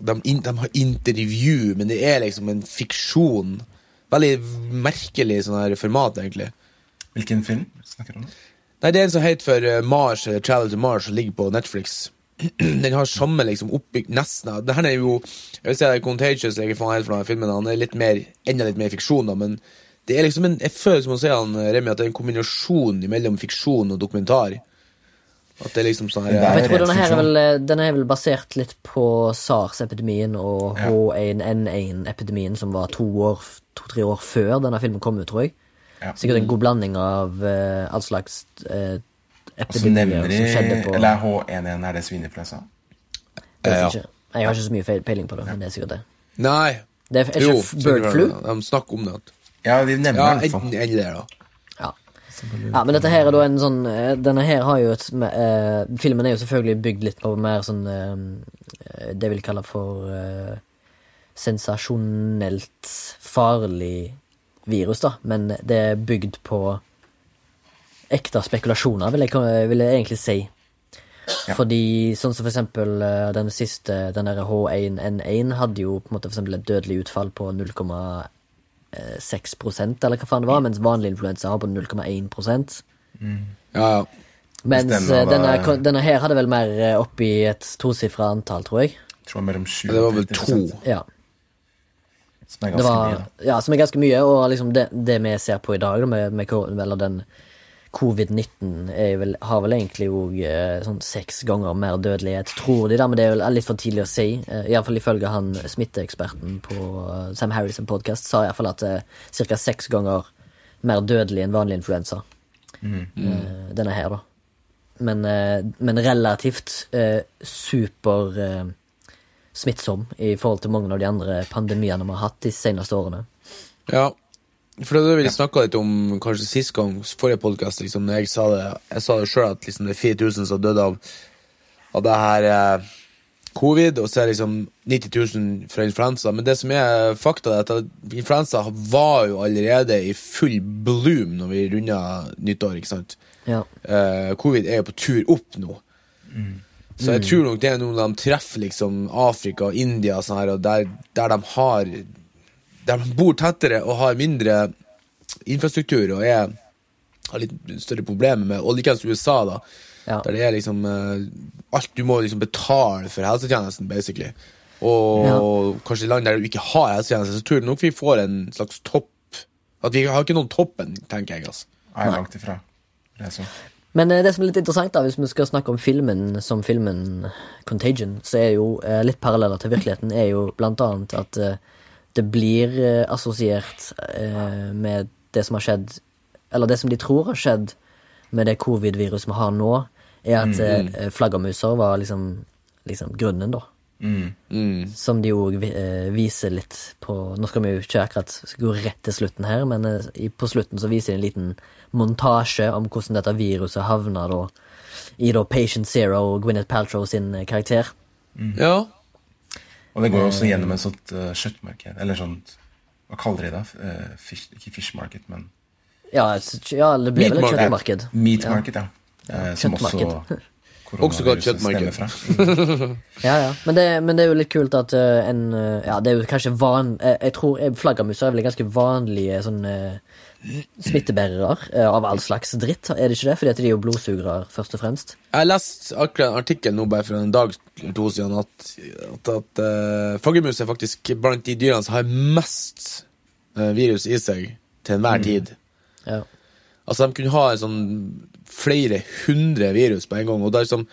de, in, de har intervju, men det er liksom en fiksjon. Veldig merkelig sånn her format, egentlig. Hvilken film snakker du om? Nei, det er en som heter for eh, Mars, eller Travel to Mars, som ligger på Netflix. Den har samme liksom oppbygd Nesten. Det her er jo Jeg vil si det er Contagious, jeg hva faen helt den filmen. Han er litt mer, enda litt mer fiksjon, da, men det er liksom en Jeg føler som å si han eh, Remi, at det er en kombinasjon mellom fiksjon og dokumentar. At det er liksom sånn her jeg tror denne her er vel, eh, denne er vel basert litt på SARS-epidemien og Ja. H1N1-epidemien, som var to-tre år, to, år før denne filmen kom ut, tror jeg. Ja. Sikkert en god blanding av uh, all slags uh, epidemier de som skjedde på Eller H11, er det svineinfluensa? Jeg ikke. Jeg har ikke så mye peiling på det, men det er sikkert det. Nei. Det er, er ikke jo, bird flu? De snakker om det. Ja, de nevner Ja, det En enten eller, da. Ja. men dette her er da en sånn eh, Denne her har jo et uh, Filmen er jo selvfølgelig bygd litt på mer sånn uh, Det vil kalle for uh, sensasjonelt farlig virus, da. Men det er bygd på ekte spekulasjoner, vil jeg, vil jeg egentlig si. Ja. Fordi sånn som for eksempel den siste, den derre H1N1, hadde jo på en måte for eksempel et dødelig utfall på 0,6% eller hva faen det var, mens vanlig influensa har på 0,1 Ja, ja. Mens Stemmer, eh, denne, denne her hadde vel mer eh, oppi et tosifra antall, tror jeg. Jeg mellom 7 Det var vel to. Ja. Som er ganske var, mye. ja, som er ganske mye, og liksom det, det vi ser på i dag, med, med eller den covid-19, er vel, har vel egentlig òg eh, sånn seks ganger mer dødelighet, tror de, da, men det er vel litt for tidlig å si. Eh, Iallfall ifølge han smitteeksperten på eh, Sam Harrison podcast, sa iallfall at det er ca. seks ganger mer dødelig enn vanlig influensa. Mm. denne her, da. Men, men relativt eh, super smittsom i forhold til mange av de andre pandemiene vi har hatt de seneste årene. Ja, for det vi snakka litt om kanskje sist gang, forrige podkast, liksom, når jeg sa det Jeg sa det sjøl at liksom, det er 4000 som døde av, av det her eh, covid, og så er liksom 90 000 fra influensa. Men det som er fakta, er at influensa var jo allerede i full bloom når vi runda nyttår, ikke sant? Ja. Eh, covid er jo på tur opp nå. Så jeg tror nok det er noe de treffer liksom Afrika og India og sånn her, og der, der de har de bor tettere og har mindre infrastruktur og er, har litt større problemer med likeens USA, da. Ja. Der det er liksom eh, Alt du må liksom betale for helsetjenesten, basically. Og kanskje i land der du ikke har helsetjeneste, så tror jeg nok vi får en slags topp At vi har ikke noen toppen, tenker jeg. altså Nei, langt ifra. Det er så. Men eh, det som er litt interessant, da, hvis vi skal snakke om filmen som filmen Contagion, så er jo eh, litt paralleller til virkeligheten, er jo blant annet at det blir eh, assosiert eh, med det som har skjedd Eller det som de tror har skjedd med det covid-viruset vi har nå, er at eh, flaggermuser var liksom, liksom grunnen, da. Mm. Som de jo eh, viser litt på Nå skal vi jo ikke akkurat gå rett til slutten her, men eh, på slutten så viser de en liten montasje om hvordan dette viruset havna da i da Patient Zero og Gwyneth Paltrow sin eh, karakter. Ja. Og det går jo også gjennom et sånt uh, kjøttmarked, eller sånt Hva kaller de det? Uh, fish, ikke fish market, men Ja, ja det blir vel et kjøttmarked. meat market, ja. Eh, som også kjøttmarked. Også kalt kjøttmarked. Ja, ja. Men det, men det er jo litt kult at eh, en eh, Ja, det er jo kanskje van... eh, jeg tror eh, flaggermuser er vel ganske vanlige sånn eh, smittebærere eh, av all slags dritt, er det ikke det? Fordi at de er jo blodsugere, først og fremst. Jeg har lest akkurat en artikkel nå bare for en dag eller to siden at, at, at uh, flaggermus er faktisk blant de dyrene som har mest uh, virus i seg til enhver tid. Ja. Altså, de kunne ha en sånn flere hundre virus på en gang, og det er, liksom,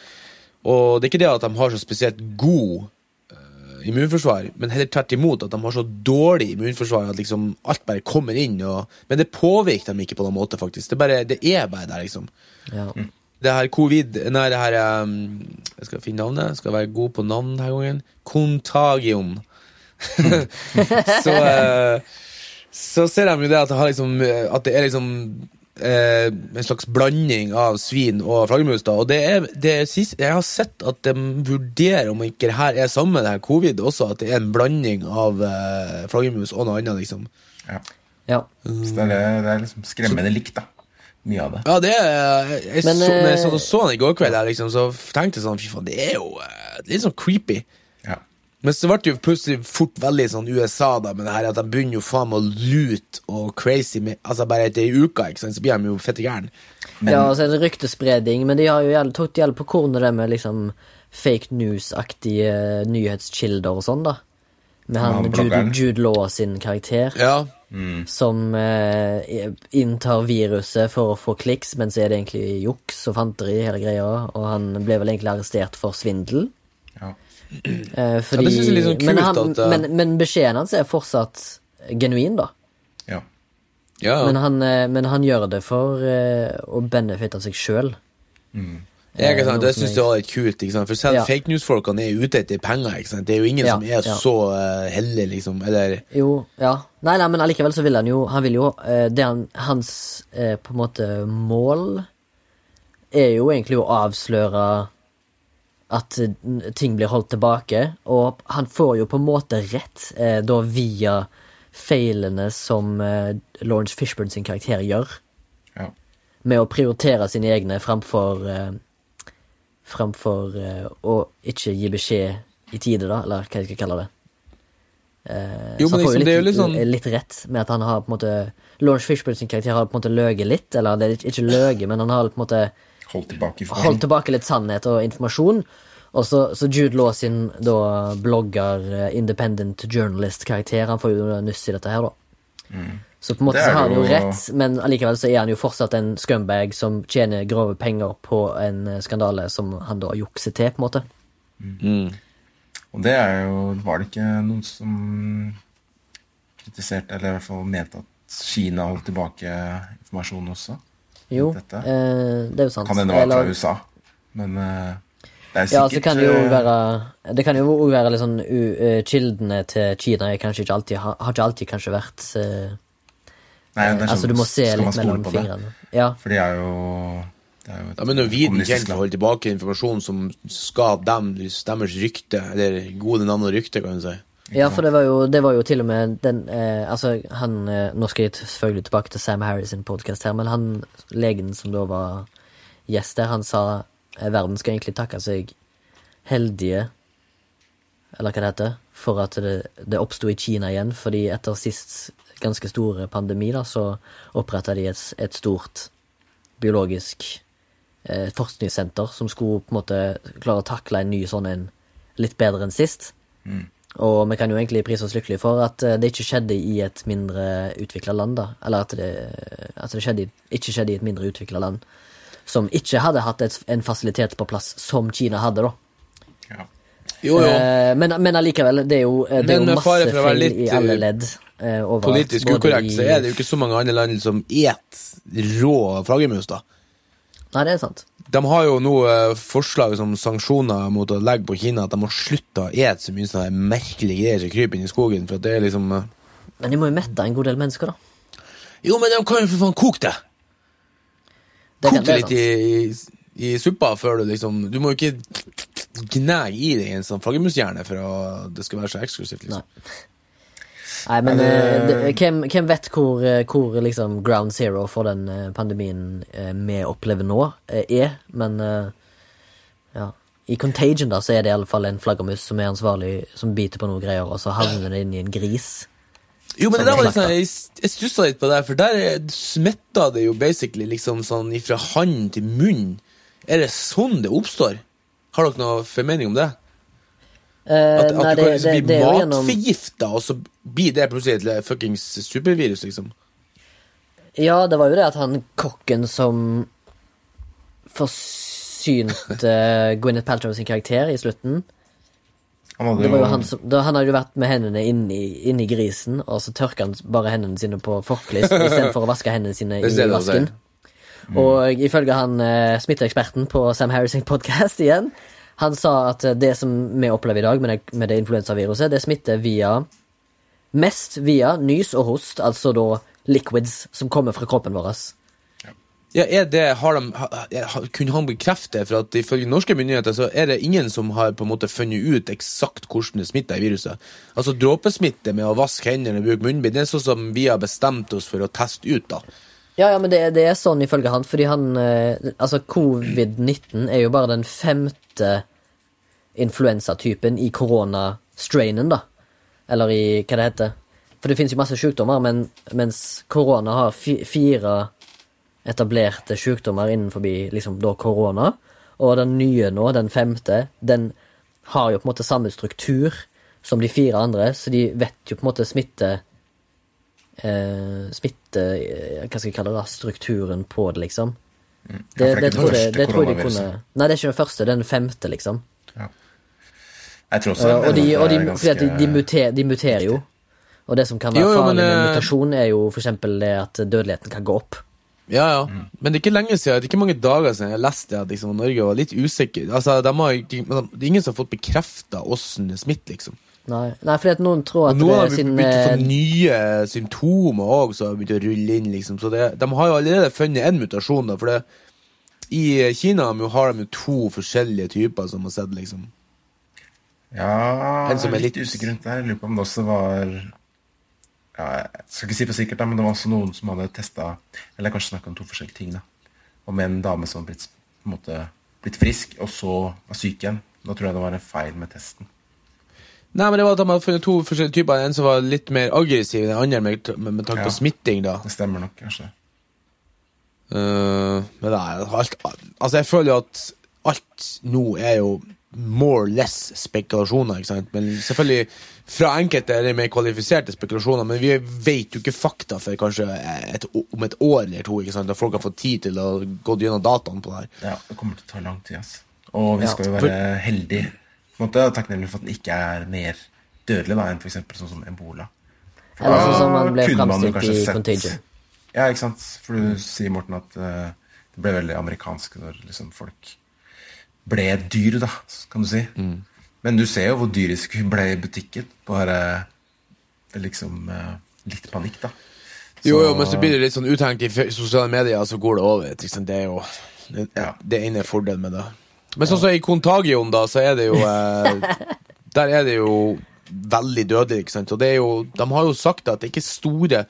og det er ikke det at de har så spesielt god eh, immunforsvar, men heller tvert imot at de har så dårlig immunforsvar at liksom alt bare kommer inn, og, men det påvirker dem ikke på noen måte, faktisk. Det, bare, det er bare der, liksom. ja. Det her covid Nei, det her um, Jeg skal finne navnet. Jeg skal være god på navn denne gangen. Contagion. så uh, Så ser de jo det at det, har liksom, at det er liksom eh, en slags blanding av svin og flaggermus. Og det er, det er sist, jeg har sett at de vurderer om ikke det her er samme det her covid også, at det er en blanding av eh, flaggermus og noe annet, liksom. Ja. ja. Så det er, det er liksom skremmende likt, da. Mye av det. Ja, det er Jeg Men, så, når jeg eh, så, så den i går kveld, liksom, så tenkte jeg sånn Fy faen, det er jo eh, litt sånn creepy. Men så ble det jo plutselig fort veldig sånn USA, da, med det her at de begynner jo faen med å lute og crazy med Altså bare etter ei uke, ikke sant, så blir de jo fette gærne. Ja, og så er det ryktespredning, men de har jo gjeld- tok på kornet det med liksom fake news-aktige nyhetskilder og sånn, da. Med han Jude. Jude Law sin karakter, Ja. som eh, inntar viruset for å få kliks, men så er det egentlig juks og fanteri, hele greia, og han ble vel egentlig arrestert for svindel. Ja. Eh, fordi, synes jeg er litt sånn men, han, at, eh, men, men beskjeden hans er fortsatt genuin, da. ja. ja. Men, han, eh, men han gjør det for eh, å benefitte av seg sjøl. Det er ikke sant, det syns jeg- er litt kult. ikke sant? For selv Ja. fake news-folkene er ute etter penger. ikke sant? Det er jo ingen Ja, som er ja. så uh, heldig, liksom. Eller Jo, ja. Nei, nei, men allikevel så vil han jo Han vil jo uh, Det han, hans uh, på en måte mål er jo egentlig å avsløre at eh, ting blir holdt tilbake, og han får jo på en måte rett eh, da via feilene som eh, Lawrence Fishburne sin karakter gjør, ja. med å prioritere sine egne framfor eh, Framfor eh, å ikke gi beskjed i tide, da, eller hva jeg skal kalle det. Eh, Jo, så han men liksom, litt, det er jo litt sånn- litt rett med at han har på en måte Lawrence Fishburne sin karakter har på en måte løyet litt, eller det er ikke løyet, men han har på en måte Holdt tilbake holdt tilbake litt sannhet og informasjon. Og så, så Jude Law sin da blogger, eh, independent journalist-karakter, han får jo nuss i dette her, da. Så på en måte så har han jo jo- rett, men allikevel så er han jo fortsatt en scumbag som tjener grove penger på en eh, skandale som han da jukser til, på en måte. Mm. Og det er jo Var det ikke noen som kritiserte, eller i hvert fall mente at Kina holdt tilbake informasjon også? Jo, Dette. eh, det er jo sant. Kan hende det var fra USA, men eh, det er Ja, sikkert så kan det jo eh, være Det kan jo òg være litt sånn u, eh, Kildene til Kina er kanskje ikke alltid har, har ikke alltid kanskje vært eh, Nei, det er Altså, sånn, du må se litt mellom fingrene. Ja. For de er jo er Da mener kommunistisk kjent å holde tilbake informasjon som skader dem, deres rykte, eller gode navn og rykte, kan du si. Ja, for det var, jo, det var jo til og med den eh, Altså, han eh, Nå skal jeg selvfølgelig tilbake til Sam Harris podkast her, men han legen som da var gjest der, han sa eh, verden skal egentlig takke seg heldige Eller hva det heter, for at det, det oppsto i Kina igjen, fordi etter sist ganske store pandemi, da, så oppretta de et, et stort biologisk eh, forskningssenter som skulle på en måte klare å takle en ny sånn en litt bedre enn sist. Og vi kan jo egentlig prise oss lykkelige for at eh, det ikke skjedde i et mindre utvikla land, da. Eller at det, at det skjedde, ikke skjedde i et mindre utvikla land. Som ikke hadde hatt et, en fasilitet på plass som Kina hadde, da. Ja. Jo, jo. Eh, men, men allikevel, det er jo, eh, det er Men jo masse for å være feil litt, i alle ledd. eh, overalt, Politisk ukorrekt, i- så er det jo ikke så mange andre land som et rå flaggermus, da. Nei, det er sant. De har jo nå eh, forslag som sanksjoner mot å legge på Kina at de må slutte å ete så mye sånne merkelige greier som kryper inn i skogen. For at det er liksom eh, Men de må jo mette en god del mennesker, da. Jo, men de kan jo for faen koke det! Det Koke det litt i, i, i suppa før du liksom Du må jo ikke gnage i deg en sånn flaggermushjerne for at det skal være så eksklusivt. liksom. Nei. Nei, men eh, det, hvem, hvem vet hvor, eh, hvor liksom ground zero for den eh, pandemien eh, vi opplever nå, eh, er? Men eh, ja. I Contagion da, så er det i alle fall en flaggermus som er ansvarlig, som biter på noen greier, og så havner det inn i en gris. Jo, men det der var liksom, jeg, jeg stussa litt på det, for der er- smitta det jo basically liksom sånn ifra hand til munn. Er det sånn det oppstår? Har dere noe formening om det? Eh, At, at nei, du kan liksom det, bli er gjennom og så blir det plutselig et fuckings supervirus, liksom. Ja, det var jo det at han kokken som forsynte Gwyneth Paltrow sin karakter i slutten Han hadde Det var jo han som, da, han hadde jo vært med hendene inni, inni grisen, og så tørka han bare hendene sine på forkleet istedenfor å vaske hendene sine i vasken. vasken. Og ifølge han eh, smitteeksperten på Sam Harris' podcast igjen, han sa at det som vi opplever i dag med det, med det influensaviruset, det smitter via Mest via nys og host, altså da liquids som kommer fra kroppen vår. Ja, er det, har de, har, ha, Kunne han bekrefte for at ifølge norske myndigheter så er det ingen som har på en måte funnet ut eksakt hvordan det smitter i viruset? Altså Dråpesmitte med å vaske hendene og bruke munnbind, det er sånn som vi har bestemt oss for å teste ut. da. Ja, ja, men det, det er sånn ifølge han, fordi han eh, Altså, covid-19 er jo bare den femte influensatypen i koronastrainen, da. Eller i hva det heter. For det finnes jo masse sykdommer, men mens korona har fi, fire etablerte sykdommer innenfor liksom da korona, og den nye nå, den femte, den har jo på en måte samme struktur som de fire andre, så de vet jo på en måte smitte eh, smitte eh, Hva skal jeg kalle det? da, Strukturen på det, liksom. Det, Ja, det, det det, tror jeg, det tror jeg de kunne Nei, det er ikke den første, det er den femte, liksom. Jeg tror også og de, og de, ganske... de, de, muter, de muterer jo. Og det som kan være Jo, jo, farlig men, med mutasjon, er jo eksempel det at dødeligheten kan gå opp. Ja, ja. Men det er ikke lenge siden, det er ikke mange dager siden jeg leste at liksom, Norge var litt usikker. Altså, de har, de, Det er ingen som har fått bekrefta åssen det smitter, liksom. Nei, nei fordi at noen tror at nå det har vi begynt å få eh, nye symptomer òg, som har begynt å rulle inn. liksom. Så det, De har jo allerede funnet en mutasjon. da, for det, I Kina har de jo to forskjellige typer som har sett, liksom. Ja, jeg er litt litt- usikker rundt der. Jeg lurer på om det også var ja, Jeg skal ikke si for sikkert, da, men det var også noen som hadde testa Eller kanskje snakka om to forskjellige ting. da. Om en dame som var blitt, på en måte, blitt frisk, og så var syk igjen. Da tror jeg det var en feil med testen. Nei, men det var at De hadde funnet to forskjellige typer. En som var litt mer aggressiv, den andre med, med, med tanke Ja. på smitting. da. Det stemmer nok, kanskje. Uh, men det er alt Altså, jeg føler jo at alt nå er jo more or less spekulasjoner, ikke sant. Men selvfølgelig, fra enkelte er det mer kvalifiserte spekulasjoner, men vi vet jo ikke fakta for kanskje et, om et år eller to, ikke sant. Da folk har fått tid til å gå gjennom dataen på det her. Ja, det kommer til å ta lang tid. ass. Og vi Ja, skal jo for- være heldige på en måte, og takknemlige for at den ikke er mer dødelig da, enn for eksempel sånn som ebola. For Eller sånn som man ble framstilt i sett- Contagion. Ja, ikke sant. For du sier, Morten, at uh, det ble veldig amerikansk når liksom folk ble dyr, da, kan du si. Mm. Men du ser jo hvor dyrisk hun ble i butikken. Bare liksom eh, litt panikk, da. Jo, Så- jo, men så blir det litt sånn uthengt i sosiale medier, så går det over. Liksom. Det er jo det, Ja. det ene fordelen med det. Men sånn som i Kontagion, da, så er det jo eh, Der er det jo veldig dødelig, ikke sant. Og det er jo De har jo sagt at det ikke er store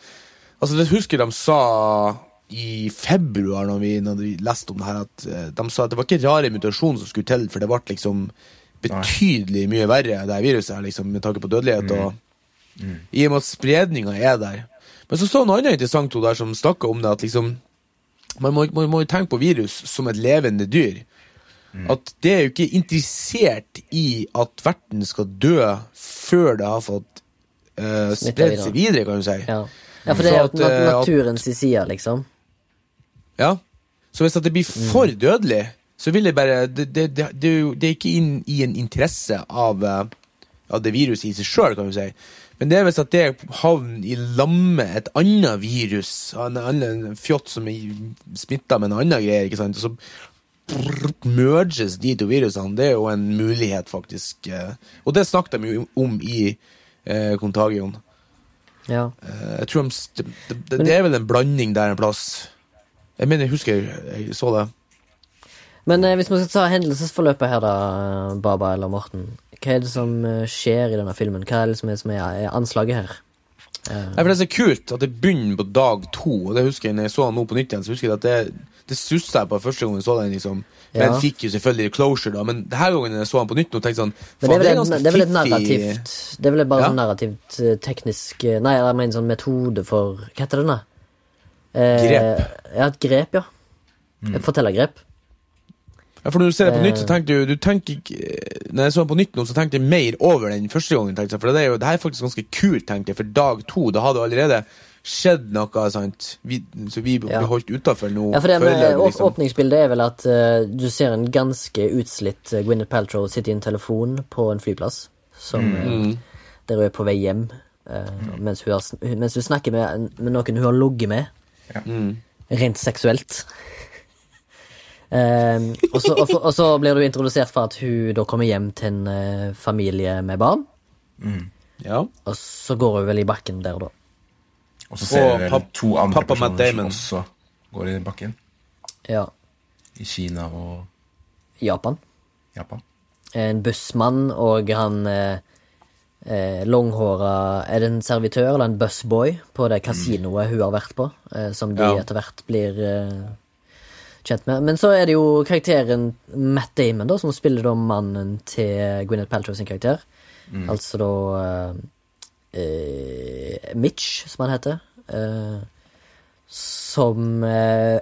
Altså, det husker de sa i februar, når vi, når vi leste om det her, at eh, de sa at det var ikke rare mutasjoner som skulle til, for det ble liksom betydelig mye verre, det her viruset her, liksom, med tanke på dødelighet. og i og med at spredninga er der. Men så så en annen interessant hun der som snakka om det, at liksom man må, man må tenke på virus som et levende dyr. At det er jo ikke interessert i at verten skal dø før det har fått uh, Smittet spredt seg videre, kan du si. Ja. ja, for det er jo at, naturen eh, naturens side, liksom. Ja. Så hvis at det blir for dødelig, så vil det bare Det, det, det, det, er, ikke inn i en interesse av, eh, av det viruset i seg sjøl, kan du si. Men det er hvis at det havner i lamme et annet virus, en annen fjott som er smitta med en annen greie, ikke sant, og så merges de to virusene, det er jo en mulighet, faktisk. eh. Og det snakket de jo om i eh, Contagion. Ja. Eh, Jeg tror de, det, det er vel en blanding der en plass. Jeg mener, jeg husker jeg, jeg så det. Men eh, hvis vi skal ta hendelsesforløpet her, da, Baba eller Morten. Hva er det som eh, skjer i denne filmen? Hva er det som er, som er, er anslaget her? Nei, for Det er så kult at det begynner på dag to. Og det husker jeg når jeg så den nå på nytt igjen. Så husker jeg at det, det sussa jeg på første gang jeg så den. liksom Men Ja. fikk jo selvfølgelig closure, da. Men denne gangen jeg så den på nytt, nå tenkte jeg sånn Men det er vel, faen, et, det er vel et narrativt Det er vel bare Ja. sånn narrativt eh, teknisk eh, Nei, jeg mener sånn metode for Hva heter det nå? Eh, Grep. Ja, et grep, ja. Et fortellergrep. Ja, for når du ser det på nytt, så tenkte tenker du, du tenker ikke Når jeg så den på nytt nå, så tenkte jeg mer over den første gangen. tenkte jeg, For det er jo, det her er faktisk ganske kult, tenkte jeg. For dag to, da hadde det allerede skjedd noe, sant. Vi, så vi Ja. ble holdt utafor nå. Ja, for det med liksom. Åpningsbildet er vel at uh, du ser en ganske utslitt uh, Gwyneth Paltrow sitte i en telefon på en flyplass. Som, Mm. uh, Der hun er på vei hjem. eh, mens, hun har, mens hun snakker med, med noen hun har ligget med. Mm. Rent seksuelt. Eh, og, så, og, for- og så blir du introdusert for at hun da kommer hjem til en uh, familie med barn. Ja. Og så går hun vel i bakken der, da. Og så ser vi vel to andre pappa Matt personer Damon. som også går i bakken. Ja. I Kina og Japan. Japan. En bussmann og han eh, eh, langhåra Er det en servitør eller en busboy på det kasinoet hun har vært på? Eh, som de Ja. etter hvert blir eh, kjent med. Men så er det jo karakteren Matt Damon, da, som spiller da mannen til Gwyneth Paltrow sin karakter. Altså da eh, eh, Mitch, som han heter. Eh, som eh,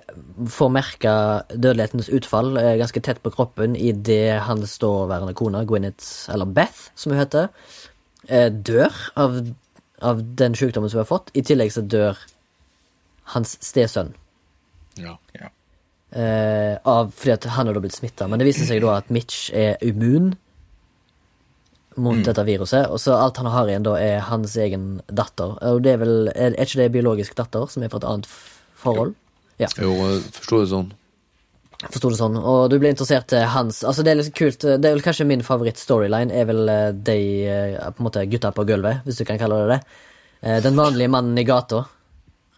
får merke dødelighetens utfall ganske tett på kroppen idet hans daværende kone, Gwyneth, eller Beth, som hun heter, dør av, av den sykdommen som hun har fått. I tillegg så dør hans stesønn. ja. Ja. Eh, av, fordi at han har da blitt smitta. Men det viser seg da at Mitch er immun mot dette viruset. Og så alt han har igjen, da, er hans egen datter. Og det er vel Er, ikke det biologisk datter, som er fra et annet forhold? forhold? Ja, Jo, jeg forsto det sånn. Forsto det sånn. Og du blir interessert til hans Altså, det er litt kult. Det er vel kanskje min favoritt-storyline, er vel eh, de eh, på en måte gutta på gulvet, hvis du kan kalle det det. Eh, Den vanlige mannen i gata.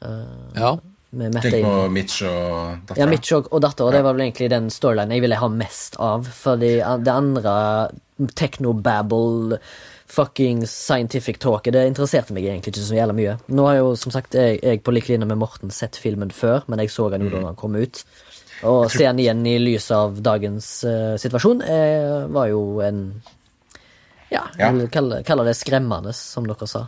Ja. Tenk på Mitch og dattera. Ja, Mitch og, og datter, og det var vel egentlig den storylinen jeg ville ha mest av. Fordi det andre technobabble, fucking scientific talket, det interesserte meg egentlig ikke så jævla mye. Nå har jo, som sagt, jeg, jeg på lik linje med Morten sett filmen før, men jeg så den jo da den kom ut. Og se den igjen i lys av dagens uh, situasjon eh, var jo en Ja, Ja. jeg vil kalle, kalle det skremmende, som dere sa.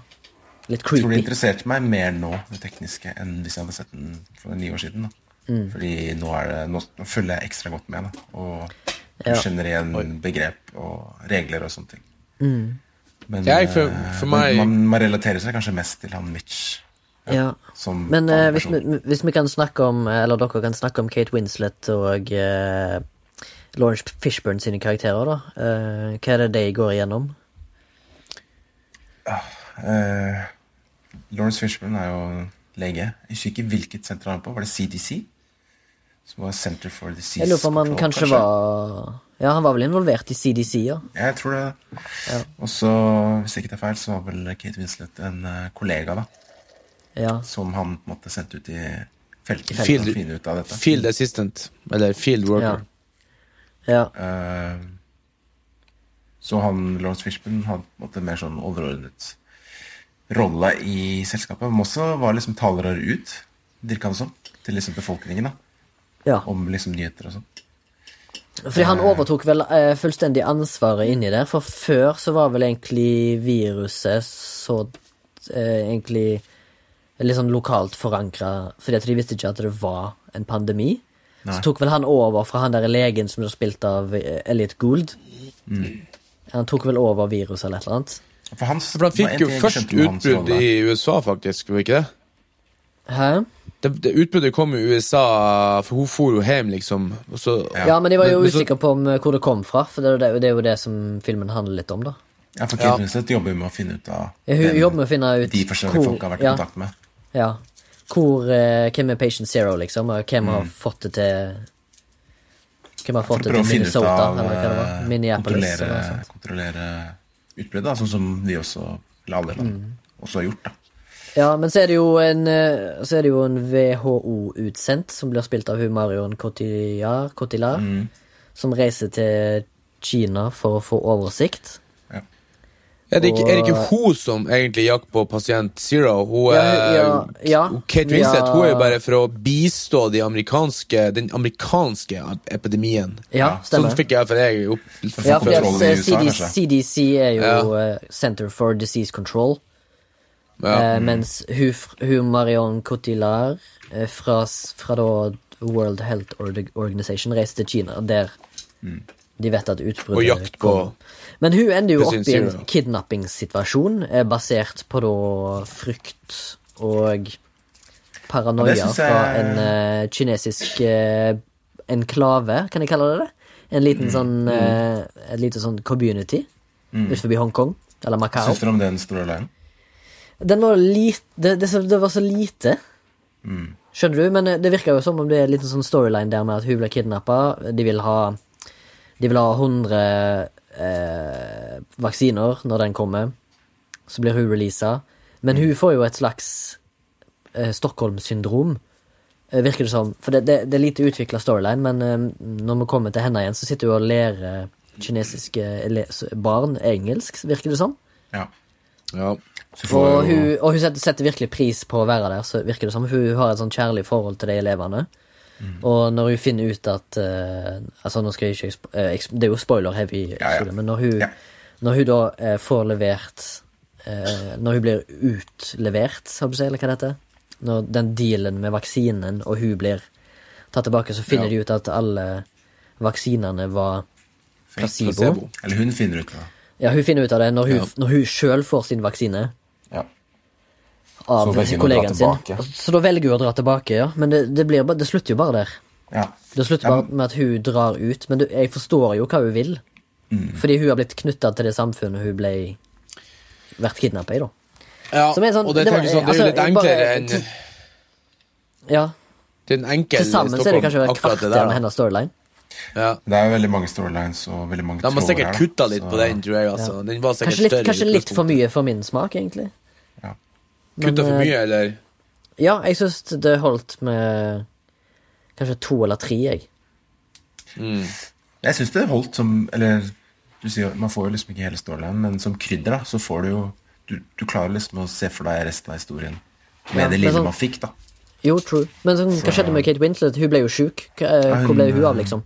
Litt creepy. Jeg tror det interesserte meg mer nå, det tekniske, enn hvis jeg hadde sett den for ni år siden. Da. Mm. Fordi nå, er det, nå følger jeg ekstra godt med. Da. Og Ja. kjenner igjen begrep og regler og sånne ting. Mm. Men, Jeg, for- eh, for men meg- man, man relaterer seg kanskje mest til han Mitch. Ja. Men eh, hvis, vi, hvis vi kan snakke om, eller dere kan snakke om Kate Winslet og eh, Lawrence Fishburne sine karakterer, da. Eh, hva er det de går igjennom? Uh, Lawrence Fishburne er jo lege. Jeg husker ikke hvilket senter han er på. Var det CDC? Som var Center for Disease Jeg lurer på om han kanskje var Ja, han var vel involvert i CDC, ja. Ja, jeg tror det. Og så, hvis jeg ikke tar feil, så var vel Kate Winslet en eh, kollega da, Ja. som han på en måte sendte ut i felten for å finne ut av dette. Field assistant, eller field worker. ja. Eh, så han, Lawrence Fishburne hadde på en måte mer sånn overordnet rolle i selskapet, men også var liksom talerør ut, virka det som, til liksom befolkningen, da, ja. om liksom nyheter og sånn. Fordi han overtok vel eh, fullstendig ansvaret inni der, for før så var vel egentlig viruset så eh, egentlig sånn lokalt forankra, fordi at de visste ikke at det var en pandemi. Nei. Så tok vel han over fra han der legen som ble spilt av eh, Elliot Gould. Han tok vel over viruset eller et eller annet. For han, For han fikk jo først utbrudd i USA, faktisk. var ikke det? Hæ? Det, det Utbruddet kom i USA, for hun for jo hjem, liksom. Og så, Ja, men de var jo usikre på om, eh, hvor det kom fra, for det det, det er jo det som filmen handler litt om, da. Ja, for Ja. Kate Winslet jobber jo med å finne ut av Ja, Hun jobber med å finne ut de forskjellige folk har vært i ja, kontakt med. Ja. Hvor, eh, hvem er Patient Zero, liksom, og hvem Mm. har fått det til Hvem har fått det til Minnesota, av eller hva det var? eh, Minneapolis, kontrollere, kontrollere utbruddet, sånn som de også, eller alle land, Mm. også har gjort. da. Ja, men så er det jo en eh, en WHO-utsendt som blir spilt av hun Marion Cotillard, Cotillard Mm. som reiser til Kina for å få oversikt. Er, det ikke, er det ikke hun som egentlig jakter på pasient Zero? Hun er, ja, ja. Kate Winslet Ja. hun er jo bare for å bistå de amerikanske, den amerikanske epidemien. Ja, Sånn fikk jeg for jeg opp Ja, for at kontrollen i eh, USA, CD. CDC er jo Ja. eh, Center for Disease Control. Ja. Eh, mens hun, hun Marion Cotillard eh, fra, fra da World Health Organization reiste til Kina, der de vet at utbruddet Og jakt på kom. Men hun ender jo opp i en kidnappingssituasjon eh, basert på da frykt og paranoia jeg- fra en uh, kinesisk uh, enklave, kan jeg kalle det det? En Mm. liten sånn uh, Et lite sånn community ut forbi Hongkong, eller Macau. Syns du om den storyline? Den var lite det, det, det var så lite. Mm. Skjønner du? Men det virker jo som om det er en liten sånn storyline der med at hun ble kidnappa. De vil ha De vil ha 100 eh, vaksiner når den kommer. Så blir hun releasa. Men hun får jo et slags eh, Stockholm-syndrom, eh, virker det som. For det, det, det er lite utvikla storyline, men eh, når vi kommer til henne igjen, så sitter hun og lærer kinesiske barn engelsk, virker det som. Ja. ja. Så får Og hun, og hun setter, setter virkelig pris på å være der, så virker det som. Hun har et sånn kjærlig forhold til de elevene. Og når hun finner ut at uh, Altså, nå skal jeg ikke eh, Det er jo spoiler-heavy, Ja, ja. men når hun, Ja. når hun da uh, får levert Når hun blir utlevert, har du si, eller hva det heter Når den dealen med vaksinen og hun blir tatt tilbake, så finner de ut at alle vaksinene var placebo. Placebo. Eller hun finner ut av det. Ja, hun finner ut av det når hun, Ja. sjøl får sin vaksine Ja. Av kollegaen sin. Så da velger hun å dra tilbake, ja. Men det, det, blir, det slutter jo bare der. ja. Det slutter bare med at hun drar ut. Men du, jeg forstår jo hva hun vil. Mm. Fordi hun har blitt knytta til det samfunnet hun ble vært kidnappa i, da. ja. Som er sånn- og det, det var- sånn, det er jo altså, litt enklere enn Ja. Det er en enkel Til sammen så er det kanskje akkurat kvarter der, med hennes storyline. Ja. Det er veldig mange storylines og veldig mange De har sikkert kutta litt Så- på den, tror jeg. altså. Den var Kanskje litt, større. kanskje litt for mye for min smak, egentlig. Kutta for eh, mye, eller? Ja, jeg syns det holdt med kanskje to eller tre, jeg. Mm. Jeg syns det holdt som Eller du sier, man får jo liksom ikke hele stålen men som krydder, da, så får du jo Du, du klarer liksom å se for deg resten av historien med Ja, det lille sånn- man fikk, da. Jo, true. Men sånn, hva skjedde med Kate Winslet? Hun ble jo sjuk. Eh, Hvor ble hun av, eh, liksom?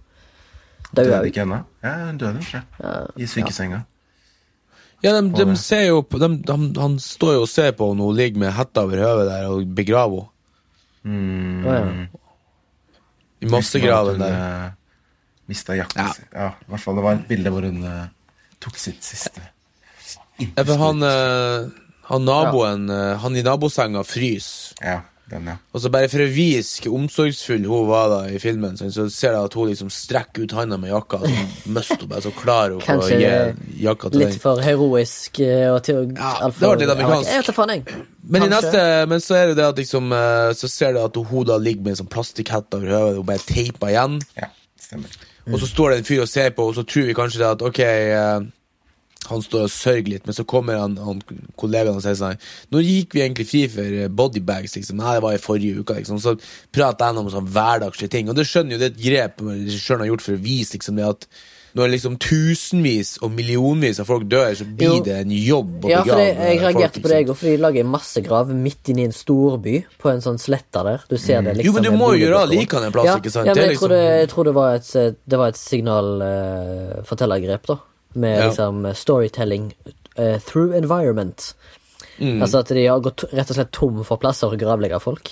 Døde Døde hun? ikke ennå? Ja, hun døde, tror jeg. I sykesenga. Ja, de, de ser jo på de, de, Han står jo og ser på henne, hun ligger med hetta over hodet der og begraver henne. Mm. Å, ja. I massegraven der. eh, Mista jakka Ja. si. Ja, i hvert fall det var et bilde hvor hun uh, tok sitt siste Ja, for han, uh, han naboen eh, Han i nabosenga fryser. Ja, den, ja. Og så bare for å vise hvor omsorgsfull hun var da i filmen, så ser jeg at hun liksom strekker ut handa med jakka, og så mister hun bare så klarer hun å gi jakka til Litt den. for heroisk eh, og til Ja, alt det var litt amerikansk. Jeg vet da faen, jeg. Men, i neste, men så er det det at liksom eh, Så ser du at hun da ligger med en sånn plastikkhette over hodet og bare teiper igjen. ja, stemmer. Og så står det en fyr og ser på, og så tror vi kanskje det at ok, eh, han står og sørger litt, men så kommer han, han kollegaen og sier sånn Nå gikk vi egentlig fri for eh, bodybags, liksom. Nei, det var i forrige uke, liksom. Så prater han om sånn hverdagslige ting, og det skjønner jo det er et grep regissøren har gjort for å vise liksom det at når liksom tusenvis og millionvis av folk dør, så blir Jo. det en jobb å Ja, det, begrave jeg folk, reagerte på det, liksom. for de lager en massegrav midt inne i en storby, på en sånn sletta der. Du ser det liksom Jo, men du må jo gjøre boligblokker. like han en plass, ja, ikke sant? Ja, Det men jeg, tror liksom- det, jeg tror det var et, eh, det var et signal uh, fortellergrep, da. Med Ja. liksom eh, storytelling uh, through environment. Mm. Altså at de har gått rett og slett tom for plasser å gravlegge folk.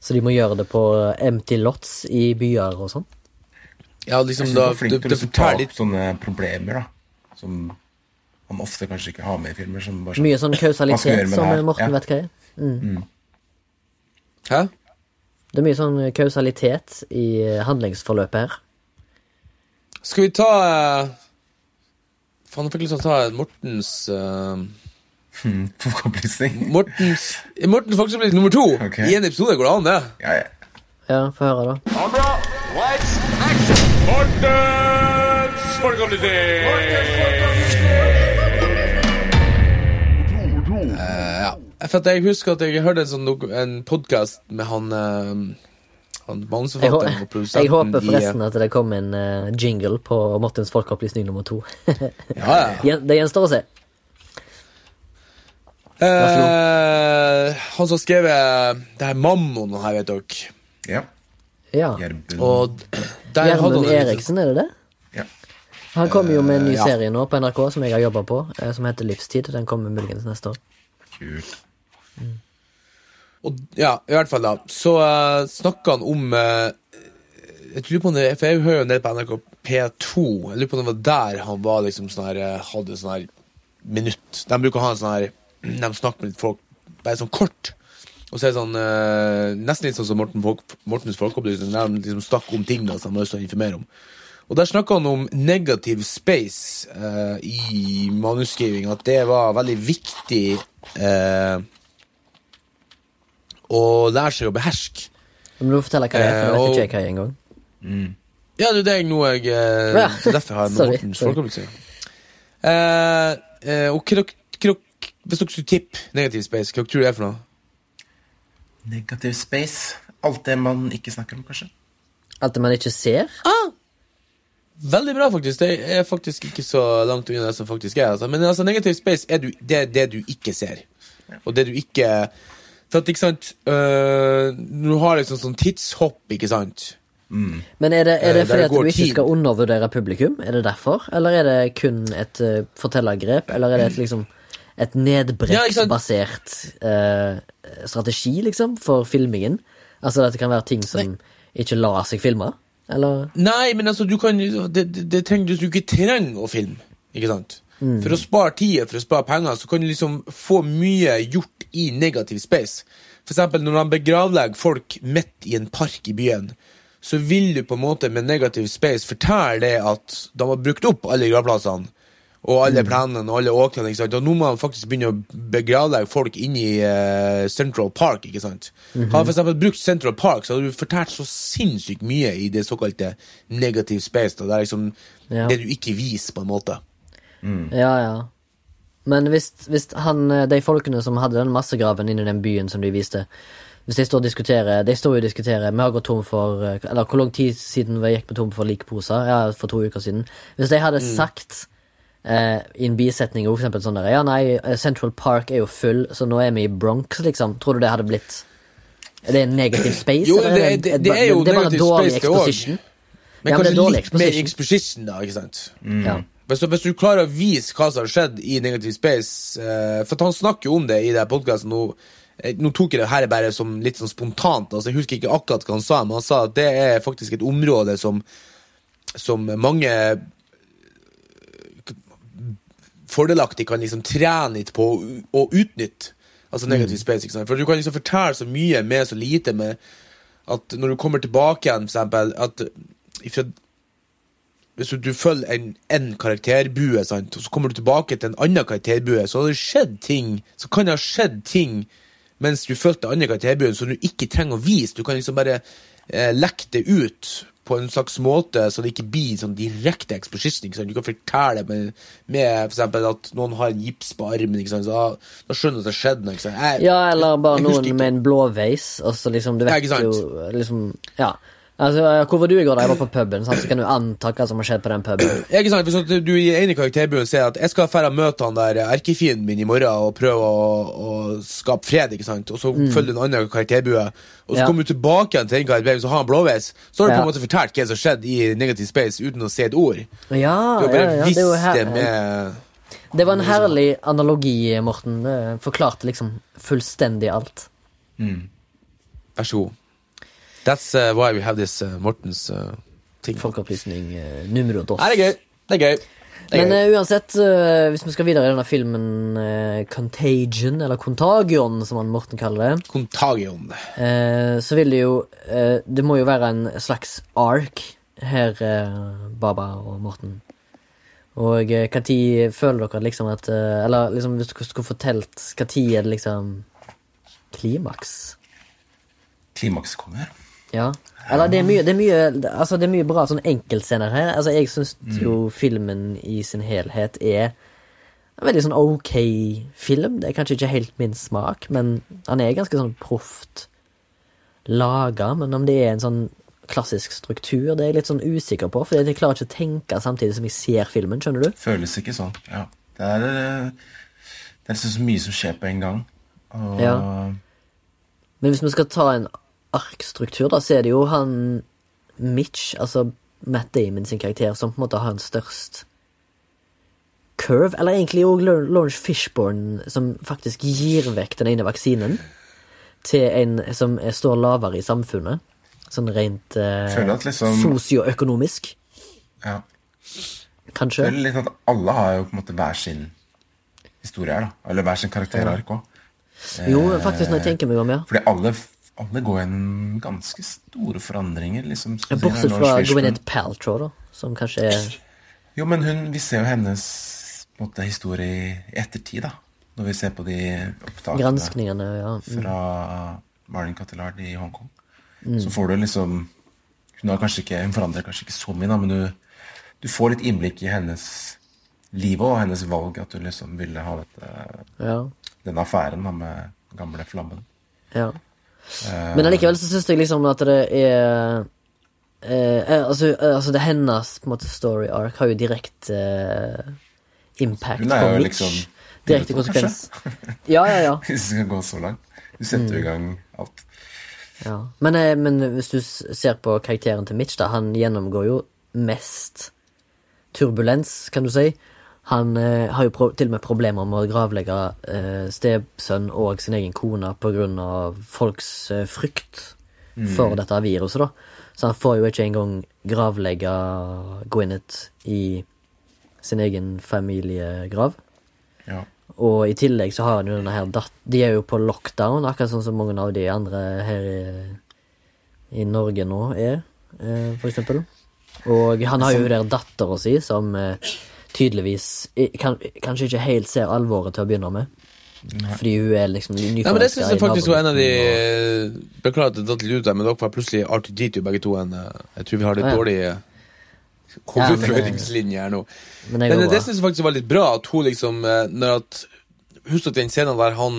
Så de må gjøre det på eh, empty lots i byer og sånn. Ja, liksom da, flink det, til å liksom ta opp sånne problemer, da. Som man ofte kanskje ikke har med i filmer. Som bare sånn, Mye sånn kausalitet, som? Morten Ja. vet hva er. Mm. Hæ? Det er mye sånn kausalitet i handlingsforløpet her. Skal vi ta Faen, jeg fikk lyst til å ta Mortens uh, hmm, Folkeopplysning. Mortens Mortens folkeopplysning nummer to okay. i en episode. Går det an, det? Ja, ja. Ja, få høre, da. Kamera, lights, action! Mortens folkeopplysning! For at jeg husker at jeg hørte en sånn en podkast med han uh, Han manusforfatteren og jeg håper forresten at det kom en uh, jingle på Mortens folkeopplysning nummer to. Ja, ja. Det gjenstår å se. Eh, han som har skrevet det her Mammon her, vet dere. ja. Ja. Og der hadde han Gjermund Eriksen, er det det? Ja. Han kommer jo med en ny ja. serie nå på NRK som jeg har jobba på, eh, som heter Livstid. Den kommer muligens neste år. Kult. Og, ja, i hvert fall da. Så uh, snakka han om eh, Jeg lurer på det For jeg hører jo en del på NRK P2. Jeg lurer på om det var der han var liksom sånn her eh, Hadde sånn her minutt. De bruker å ha en sånn her De snakker med litt folk Bare sånn kort. Og så er det sånn eh, Nesten litt sånn som Morten Folk, Mortens folkeopplysning Der de liksom snakker om ting da Som de har informere om. Og der snakket han om negativ space eh, I manuskriving At det var veldig viktig eh, Å lære seg å beherske Men du må fortelle hva det er, for jeg vet Eh, ikke jeg hva er engang. Ja, det er det jeg nå jeg, eh, Ja, er derfor jeg har med Mortens sorry. folkeopplysning. Eh, eh, og hva dere- hva hvis dere skulle tippe negativ space, hva tror du det er for noe? Negativ space. Alt det man ikke snakker om, kanskje. Alt det man ikke ser? Veldig bra, faktisk. Det er faktisk ikke så langt unna det som faktisk er. Altså. Men altså, negativ space er du, det det du ikke ser. Og det du ikke For at, ikke sant øh, Når du har liksom sånn tidshopp, ikke sant Men er det, er det Eh, fordi at du ikke tid. skal undervurdere publikum? Er det derfor? Eller er det kun et uh, fortellergrep? Eller er det et, liksom et nedbrekksbasert uh, strategi, liksom, for filmingen? Altså at det kan være ting som ikke lar seg filme? Eller? Nei, men altså, du kan Det, det, det trenger du ikke trenger å filme, ikke sant? For å spare tid, for å spare penger, så kan du liksom få mye gjort i negativ space. For eksempel når man begravlegger folk midt i en park i byen, så vil du på en måte med negativ space fortelle det at de har brukt opp alle gravplassene. Og alle planene og alle åkrene. ikke sant? Og nå må man faktisk begynne å begravlegge folk inne i eh, Central Park. ikke sant? Hadde for eksempel brukt Central Park, så hadde du fortalt så sinnssykt mye i det såkalte negative space. Da. Det er liksom Ja. det du ikke viser, på en måte. Ja, ja. Men hvis, hvis han, eh, de folkene som hadde den massegraven inni den byen som de viste Hvis de står og diskuterer De står jo og diskuterer Vi har gått tom for eh, Eller hvor lang tid siden vi gikk på tom for likposer? Ja, for to uker siden. Hvis de hadde sagt eh, i en bisetning for eksempel sånn der Ja, nei, eh, Central Park er jo full, så nå er vi i Bronx, liksom. Tror du det hadde blitt Er det en negativ space? Jo, det, det- det- det er jo negativ space, det exposition. Men Ja, men det kanskje dårlig litt mer exposition. da. ikke sant? Ja. Hvis du, hvis du klarer å vise hva som har skjedd i Negative Space eh, For han snakker jo om det i podkasten nå. eh, Nå tok jeg det her bare som litt sånn spontant. altså Jeg husker ikke akkurat hva han sa, men han sa at det er faktisk et område som som mange eh, fordelaktig kan liksom trene litt på å, utnytte. Altså negativ space, ikke sant? For du kan liksom fortelle så mye med så lite med at når du kommer tilbake igjen, for eksempel, at ifra, hvis du, følger en, en karakterbue, sant, og så kommer du tilbake til en annen karakterbue, så har det skjedd ting, så kan det ha skjedd ting mens du fulgte andre karakterbuen som du ikke trenger å vise. Du kan liksom bare eh, lekke det ut på en slags måte så det ikke blir sånn direkte exposition. Du kan fortelle med, med eksempel at noen har en gips på armen, så da, da skjønner du at det har skjedd noe. Ja, eller bare jeg jeg noen med en blå veis. Altså, liksom Du Ja, vet sant? jo liksom Ja. Altså, hvor var du i går da jeg var på puben? Sant? Så kan du anta hva som har skjedd på den puben. Ja, ikke sant? for sånn at du i ene karakterbuen sier at jeg skal fære og møte han der erkefienden min i morgen og prøve å, å skape fred, ikke sant? og så følger du en annen karakterbue, og så Mm. Ja. kommer du tilbake igjen til den karakterbue, så har han blåveis, så har du på en måte fortalt hva som har skjedd i Negative space uten å si et ord. Ja, Du har bare ja, ja, visst det, her, det med det var en herlig analogi, Morten. Det forklarte liksom fullstendig alt. Vær så god. That's uh, why we have this uh, Mortens uh, ting. Folkeopplysning uh, numero dos. Nei, det er gøy. Det er gøy. Det er Men gøy. eh, uansett, eh, hvis vi skal videre i denne filmen eh, Contagion, eller Contagion, som han Morten kaller det, Contagion. eh, så vil det jo Det må jo være en slags ark her, Baba og Morten. Og når føler dere liksom at Eller liksom hvis dere skulle fortalt tid er det liksom klimaks? Klimaks kommer. Ja. Eller det er mye, det er mye, altså det er mye bra sånn enkeltscener her. Altså Jeg syns jo filmen i sin helhet er en veldig sånn ok film. Det er kanskje ikke helt min smak, men han er ganske sånn proft laga. Men om det er en sånn klassisk struktur, det er jeg litt sånn usikker på. For jeg klarer ikke å tenke samtidig som jeg ser filmen, skjønner du? Føles ikke sånn. Ja. Det er, eh, det er så mye som skjer på en gang. Og Ja. Men hvis vi skal ta en arkstruktur, da, så er det jo han Mitch, altså Matt Damon sin karakter, som på en måte har en størst curve. Eller egentlig òg Lawrence Fishburne, som faktisk gir vekk den ene vaksinen til en som står lavere i samfunnet. Sånn rent eh, liksom- sosioøkonomisk, ja. kanskje. Føler litt at alle har jo på en måte hver sin historie her, da. Eller hver sin karakterark òg. Jo, faktisk, når jeg tenker meg om, ja. Fordi alle, alle går gjennom ganske store forandringer. liksom. spesielt Bortsett fra. Gwyneth Paltrow, da, som kanskje er Jo, men hun, vi ser jo hennes måte, historie i ettertid, da. Når vi ser på de opptakene ja. Mm. fra Marlin Cotillard i Hongkong. Så får du liksom Hun har kanskje ikke, hun forandrer kanskje ikke så mye, da, men du, du får litt innblikk i hennes liv og hennes valg. At du liksom ville ha dette, ja. denne affæren da, med gamle Flammen. Ja. Men allikevel så syns jeg liksom at det er eh, eh, altså, eh, altså det hennes på en måte story arc har jo direkte eh, impact på Mitch. liksom direkte konsekvens. Ja, ja, ja. Hvis det skal gå så langt. Du setter jo i gang alt. ja. Men, eh, men hvis du ser på karakteren til Mitch, da, han gjennomgår jo mest turbulens, kan du si. Han eh, har jo til og med problemer med å gravlegge eh, stesønn og sin egen kone av folks eh, frykt for dette viruset, da. Så han får jo ikke engang gravlegge Gwyneth i sin egen familiegrav. Ja. Og i tillegg så har han jo denne her datt... De er jo på lockdown, akkurat sånn som mange av de andre her i, i Norge nå er, eh, for eksempel. Og han har jo der dattera si som eh, tydeligvis kan, kanskje ikke helt ser alvoret til å begynne med. Fordi hun er liksom Ja, men det nyforelska synes jeg faktisk var en av de Beklager at det datt litt ut der, men dere var plutselig R2D2 begge to. En, eh, jeg tror vi har litt Ja, ja. dårlig eh, overføringslinje her nå. Men Men det bra. synes jeg faktisk var litt bra at hun liksom eh, Når at Husk at den scenen der han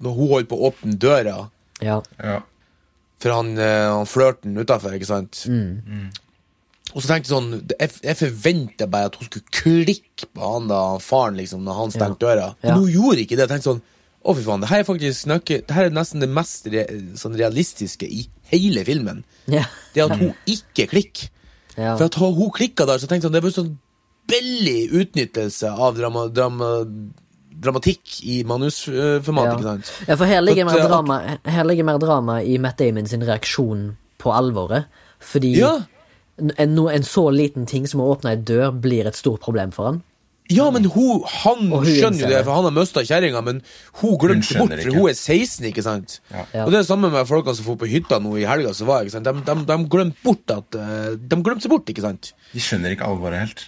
Når hun holdt på å åpne døra Ja. ja. for han, eh, han flørten utafor, ikke sant? Mm. Og så tenkte jeg sånn Jeg, jeg forventa bare at hun skulle klikke på han da faren, liksom, når han stengte døra. Men Ja. hun gjorde ikke det. Jeg tenkte sånn Å, fy faen, det her er faktisk nøkke, Det her er nesten det mest re, sånn realistiske i hele filmen. Ja. Det at hun ikke klikker. ja. For at hun hun klikka der, så tenkte jeg sånn Det var sånn billig utnyttelse av drama, drama, dramatikk i manusformat, Ja. ikke sant? Ja, for her ligger, mer drama, her ligger mer drama i Matt Damon sin reaksjon på alvoret. Fordi Ja. En, no- en så liten ting som å åpne ei dør blir et stort problem for han. Ja, men hun, han hun skjønner jo det, for han har mista kjerringa, men hun glemte hun bort, for ikke. hun er 16, ikke sant? Ja. Ja. Og det er samme med folkene som dro på hytta nå i helga, som var, ikke sant? De, de, de glemte bort at eh, De glemte seg bort, ikke sant? De skjønner ikke alvoret helt.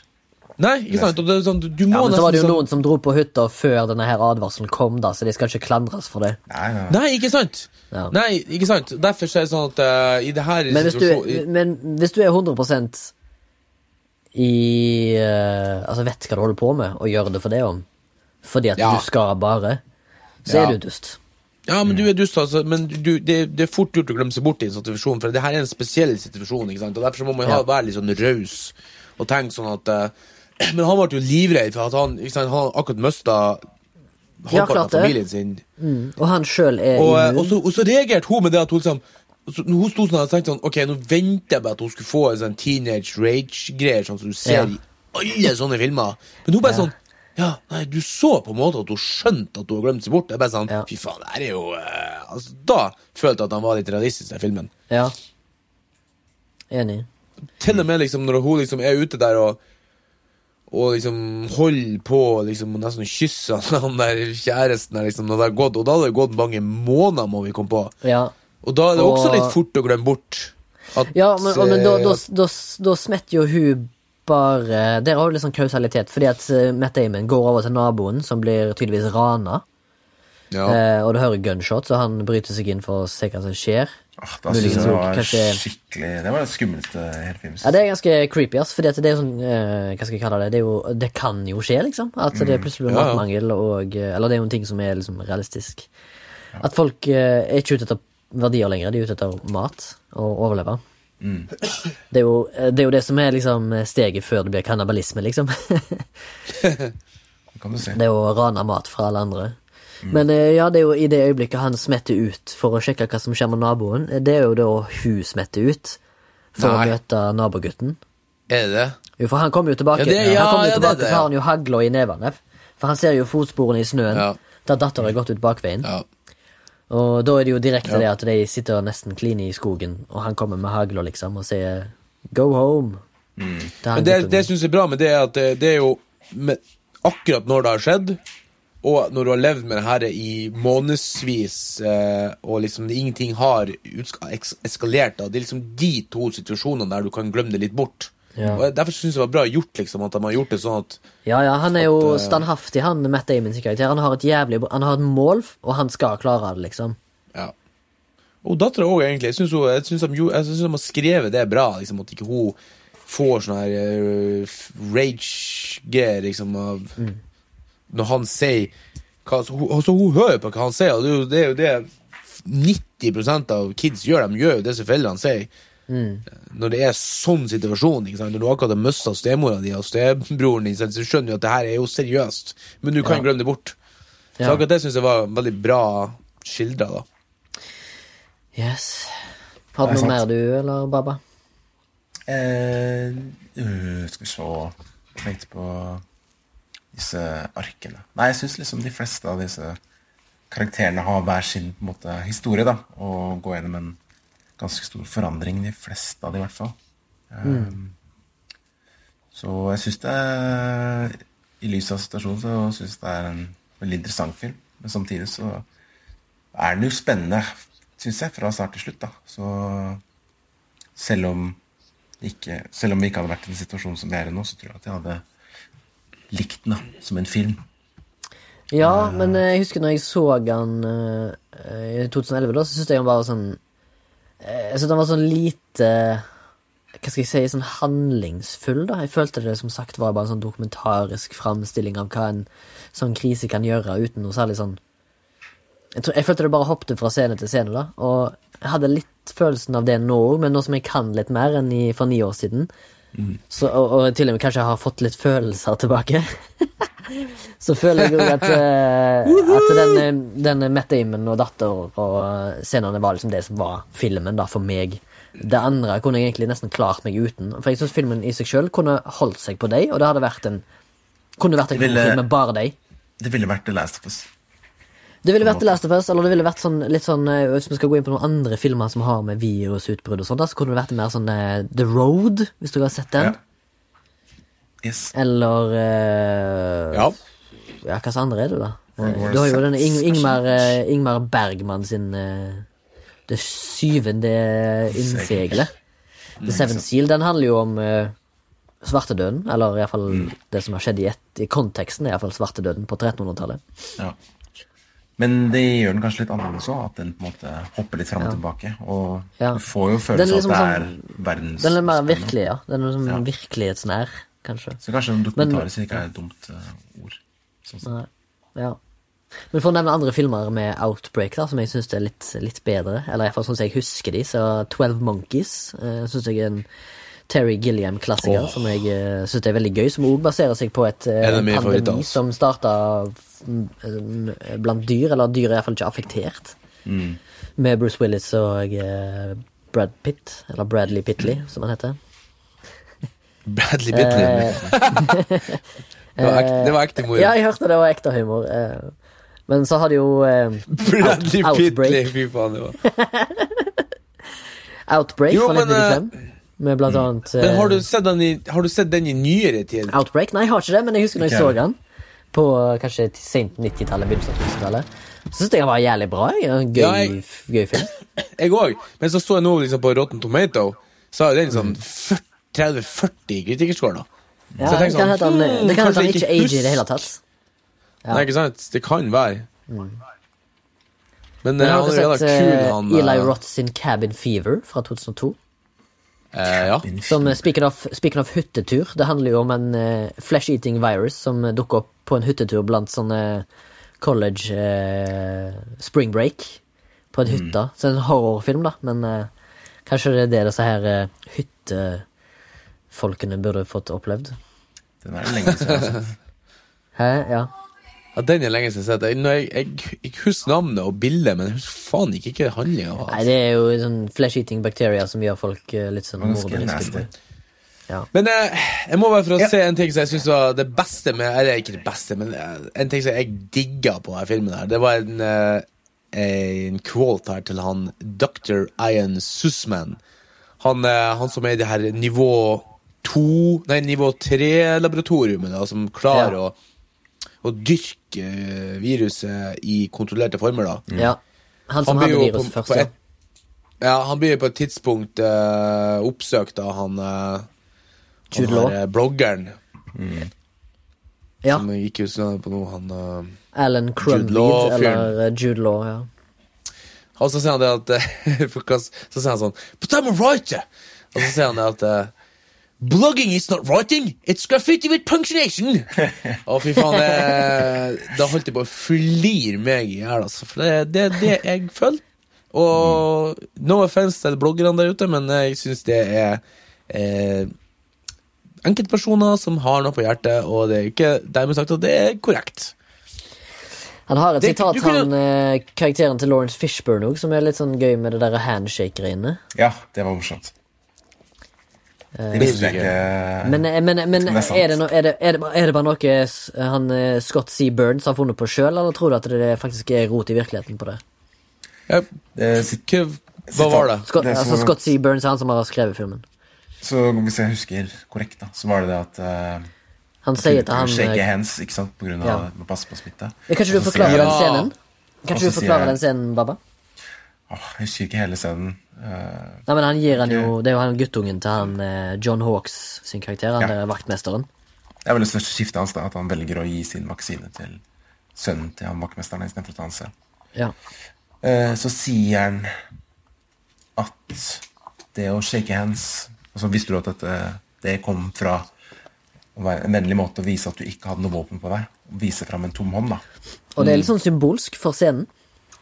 Nei, ikke sant? Det er sånn, du må Ja, men så var det jo noen som dro på hytta før denne her advarselen kom, da, så de skal ikke klandres for det. Nei, nei. sånn Nei, ikke sant? Ja. Nei, ikke sant? Derfor så er det sånn at uh, i det her Men hvis du, men hvis du er 100% i uh, Altså vet hva du holder på med, og gjør det for det om, fordi at Ja. du skal bare, så Ja. er du dust. Ja, men du er dust, altså. Men du, det, det er fort gjort å glemme seg bort i en sånn situasjon, for det her er en spesiell situasjon, ikke sant? Og derfor må man ha, være litt sånn raus og tenke sånn at eh, Men han ble jo livredd for at han, sant, han akkurat mista halvparten av familien sin. Mm. Og han sjøl er Og, og, så, og så reagerte hun med det at hun liksom så, Hun sto sånn og tenkte sånn Ok, nå venter jeg bare at hun skulle få en sånn teenage rage-greier, sånn som du ser Ja. i alle sånne filmer. Men hun bare Ja. sånn Ja, nei, du så på en måte at hun skjønte at hun har glemt seg bort. Jeg bare sånn Ja. Fy faen, det her er jo uh, altså, Da følte jeg at han var litt realistisk, i filmen. Ja. Enig. Til og med liksom når hun liksom er ute der og og liksom holder på liksom, og nesten kysse han, der kjæresten der, liksom, når det har gått, og da hadde det gått mange måneder, må vi komme på. Ja. Og da er det også litt fort å glemme bort at Ja, men, og, men da, da, eh, da, da smetter jo hun bare Der har du litt sånn kausalitet, fordi at eh, Matt Damon går over til naboen, som blir tydeligvis rana. Ja. Eh, og du hører gunshots, og han bryter seg inn for å se hva som skjer. Oh, da synes jeg det var kanskje- skikkelig Det var det skumleste hele filmen. Ja, Det er ganske creepy, ass, at det er jo sånn eh, Hva skal jeg kalle det? Det, jo, det kan jo skje, liksom. At det plutselig blir Ja, ja. matmangel, og eh, Eller det er jo en ting som er liksom realistisk. At folk eh, er ikke ute etter verdier lenger, de er ute etter mat og overleve. Det, er jo, eh, det er jo det som er liksom steget før det blir kannibalisme, liksom. Kan du si. Det er å rane mat fra alle andre. Men eh, ja, det er jo i det øyeblikket han smetter ut for å sjekke hva som skjer med naboen, eh, det er jo da hun smetter ut for Nei. å møte nabogutten. Er det det? Jo, for han kommer jo tilbake, Ja, det- ja, han kommer jo ja, det tilbake det, så har han jo hagla i nevene. For han ser jo fotsporene i snøen, Ja. der datteren har gått ut bakveien. Ja. Og da er det jo direkte det at de sitter nesten kline i skogen, og han kommer med hagla, liksom, og sier 'go home'. Mm. Men det, det syns jeg er bra, men det er at det, det er jo med, akkurat når det har skjedd, og når du har levd med det her i månedsvis, eh, og liksom ingenting har eskalert, da. det er liksom de to situasjonene der du kan glemme det litt bort. Ja. Og Derfor syns jeg det var bra gjort, liksom, at de har gjort det sånn at Ja, ja, han er jo At, eh, standhaftig, han Matt Damon sin karakter. Han har et jævlig Han har et mål, og han skal klare det, liksom. Ja. Og dattera òg, egentlig. Jeg syns de, de har skrevet det bra. Liksom, at ikke hun får sånn her uh, rage-gear liksom, av Når han sier hva, så hun, altså, hun hører på hva han sier, og det er jo det, er jo det 90 av kids gjør. De gjør jo det som foreldrene sier. Når det er sånn situasjon, ikke sant? når du akkurat har mista stemora di og stebroren din, så skjønner du at det her er jo seriøst, men du kan Ja. glemme det bort. Så Ja. akkurat det syns jeg var veldig bra skildra, da. Yes. Har du noe mer du, eller, Baba? Eh, øh, skal vi se tenkte på disse arkene. Nei, jeg syns liksom de fleste av disse karakterene har hver sin måte, historie, da. Og går gjennom en ganske stor forandring, de fleste av de i hvert fall. Eh, Så jeg syns det er, I lys av situasjonen så syns det er en veldig interessant film. Men samtidig så er den jo spennende, syns jeg, fra start til slutt, da. Så selv om ikke, selv om vi ikke hadde vært i den situasjonen som vi er i nå, så tror jeg at jeg hadde likt den som en film. Ja, men eh, jeg husker når jeg så han eh, i 2011, da, så syntes jeg han var sånn eh, Jeg syntes han var sånn lite Hva skal jeg si Sånn handlingsfull, da. Jeg følte det som sagt var bare en sånn dokumentarisk framstilling av hva en sånn krise kan gjøre, uten noe særlig sånn jeg, tror, jeg følte det bare hoppet fra scene til scene, da. Og jeg hadde litt følelsen av det nå òg, men nå som jeg kan litt mer enn for ni år siden, så, og, og til og med kanskje jeg har fått litt følelser tilbake, så føler jeg jo at, eh, at den, eh, den Matt Damon og datter og eh, scenene var liksom det som var filmen da, for meg. Det andre kunne jeg egentlig nesten klart meg uten. For jeg syns filmen i seg sjøl kunne holdt seg på deg, og det hadde vært en kunne vært en Ville- film med bare deg. Det ville vært The Last of Us. Det ville vært The Last of Us, eller det ville vært sånn, litt sånn eh, Hvis vi skal gå inn på noen andre filmer som har med virusutbrudd og sånt, da, så kunne det vært mer sånn uh, The Road, hvis du har sett den. Ja. Yes. Eller uh, Ja. Ja, hva andre er det, da? Du har jo denne Ing Ingmar, eh, Ingmar Bergman sin Det syvende innseglet. The Seven Seal, den handler jo om svartedøden. Eller iallfall Mm. det som har skjedd i, et, i konteksten, iallfall svartedøden på 1300-tallet. Ja. Men det gjør den kanskje litt annerledes òg, at den på en måte hopper litt fram og tilbake. Og Ja. du får jo Den følelsen av liksom at det sånn- er verdens Den er mer virkelig, ja. Den er liksom Ja. virkelighetsnær, kanskje. Så kanskje en dokumentarisk ikke er et dumt uh, ord. Sånn sett. Nei. Ja. Men for å nevne andre filmer med Outbreak, da, som jeg syns er litt, litt bedre, eller iallfall sånn som jeg husker de, så Twelve Monkeys uh, syns jeg er en Terry Gilliam-klassiker oh. som jeg uh, syns er veldig gøy, som òg baserer seg på et eh, av favoritter, pandemi altså. som starta blant dyr, eller dyr er iallfall ikke affektert, Mm. med Bruce Willis og eh, Brad Pitt, eller Bradley Pitley, som han heter. Bradley Bitley. Eh, det, var ekte, det var ekte moro. Ja, jeg hørte det var ekte humor. eh, men så har de jo eh, Bradley Out- Pitley, fy faen. Det var. Outbreak Jo, fra men, eh, 1995. Med blant annet eh, Men har du, sett den i, har du sett den i nyere tid? Outbreak? Nei, jeg har ikke det, men jeg husker når jeg okay. så den. På eh, kanskje sent 90-tallet, begynnelsen av 2000-tallet. Så syns jeg den var jævlig bra. Gøy, Ja, jeg- gøy film. Jeg òg. Men så så jeg nå liksom på Rotten Tomato, så har jo den sånn 30-40 kritikerscore. Ja, Så jeg det tenker kan sånn, hende han, hmm, det kan hende han kanskje ikke ikke ager i det hele tatt. Ja. Nei, ikke sant? Det kan være. Men, Men jeg har han er dere sett kul, eh, han Eli eh, Roth sin Cabin Fever fra 2002? Eh, Ja. Som eh, speaking of, speaking of hyttetur, det handler jo om en uh, flesh-eating virus som eh, dukker opp på en hyttetur blant sånne college uh, spring break på en hytte. Så det er en horrorfilm, da, men uh, kanskje det er det disse her uh, hyttefolkene burde fått opplevd. Den er lenge siden. altså. Hæ? Ja. Ja, den er lenge siden jeg har sett. Jeg, jeg, jeg, husker navnet og bildet, men jeg husker faen ikke ikke handlinga Altså. Nei, det er jo sånn flesh-eating bacteria som gjør folk eh, litt sånn morderiske. nasty. Men eh, jeg må bare for å Ja. se en ting som jeg syns var det beste med Eller ikke det beste, men eh, en ting som jeg digga på denne filmen. her Det var en, eh, en quote her til han Dr. Ian Sussman. Han, eh, han som er i det her nivå to Nei, nivå tre-laboratoriumet, som klarer Ja. å, å dyrke viruset i kontrollerte former, da. Ja. Han som Han hadde viruset først, på ja. Ja, han blir på et tidspunkt uh, oppsøkt av han, uh, han her, eh, bloggeren ja. som jeg ikke husker på noe, Han, Alan Crumbeed eller Jude Law, ja. og så sier han det at Så sier han sånn But I'm a writer! Og så sier han det at Blogging is not writing, it's graffiti with punctuation! Å, fy faen. Det, da holdt jeg på å flire meg i hjel, altså. For det det er det jeg føler. Og no offense til bloggerne der ute, men jeg syns det er eh, enkeltpersoner som har noe på hjertet, og det er ikke dermed sagt at det er korrekt. Han har et Det- sitat, kunne- han eh, karakteren til Lawrence Fishburne òg, som er litt sånn gøy med det der handshake-greiene. Ja, det var morsomt. Det visste jeg ikke. Men, eh, men, men er det no, er, det, er, det, er det bare noe han eh, Scott C. Burns har funnet på sjøl, eller tror du at det faktisk er rot i virkeligheten på det? Ja, det hva, var det? Scott, Det altså Scott C. Burns er han som har skrevet filmen. Så hvis jeg husker korrekt, da, så var det det at uh, Han sier til han Shake hands, ikke sant, på grunn av Ja. å passe på smitte. Kan ikke du forklare den scenen? Kan ikke du forklare jeg- den scenen, Baba? Åh, jeg husker ikke hele scenen. Eh, Nei, men han gir han jo Det er jo han guttungen til han eh, John Hawks sin karakter, han Ja. der vaktmesteren. det er vel det største skiftet hans, da, at han velger å gi sin vaksine til sønnen til han vaktmesteren istedenfor til han selv. Ja. Eh, så sier han at det å shake hands altså Visste du at dette det kom fra en vennlig måte å vise at du ikke hadde noe våpen på deg? Vise fram en tom hånd, da. Og det er litt sånn symbolsk for scenen.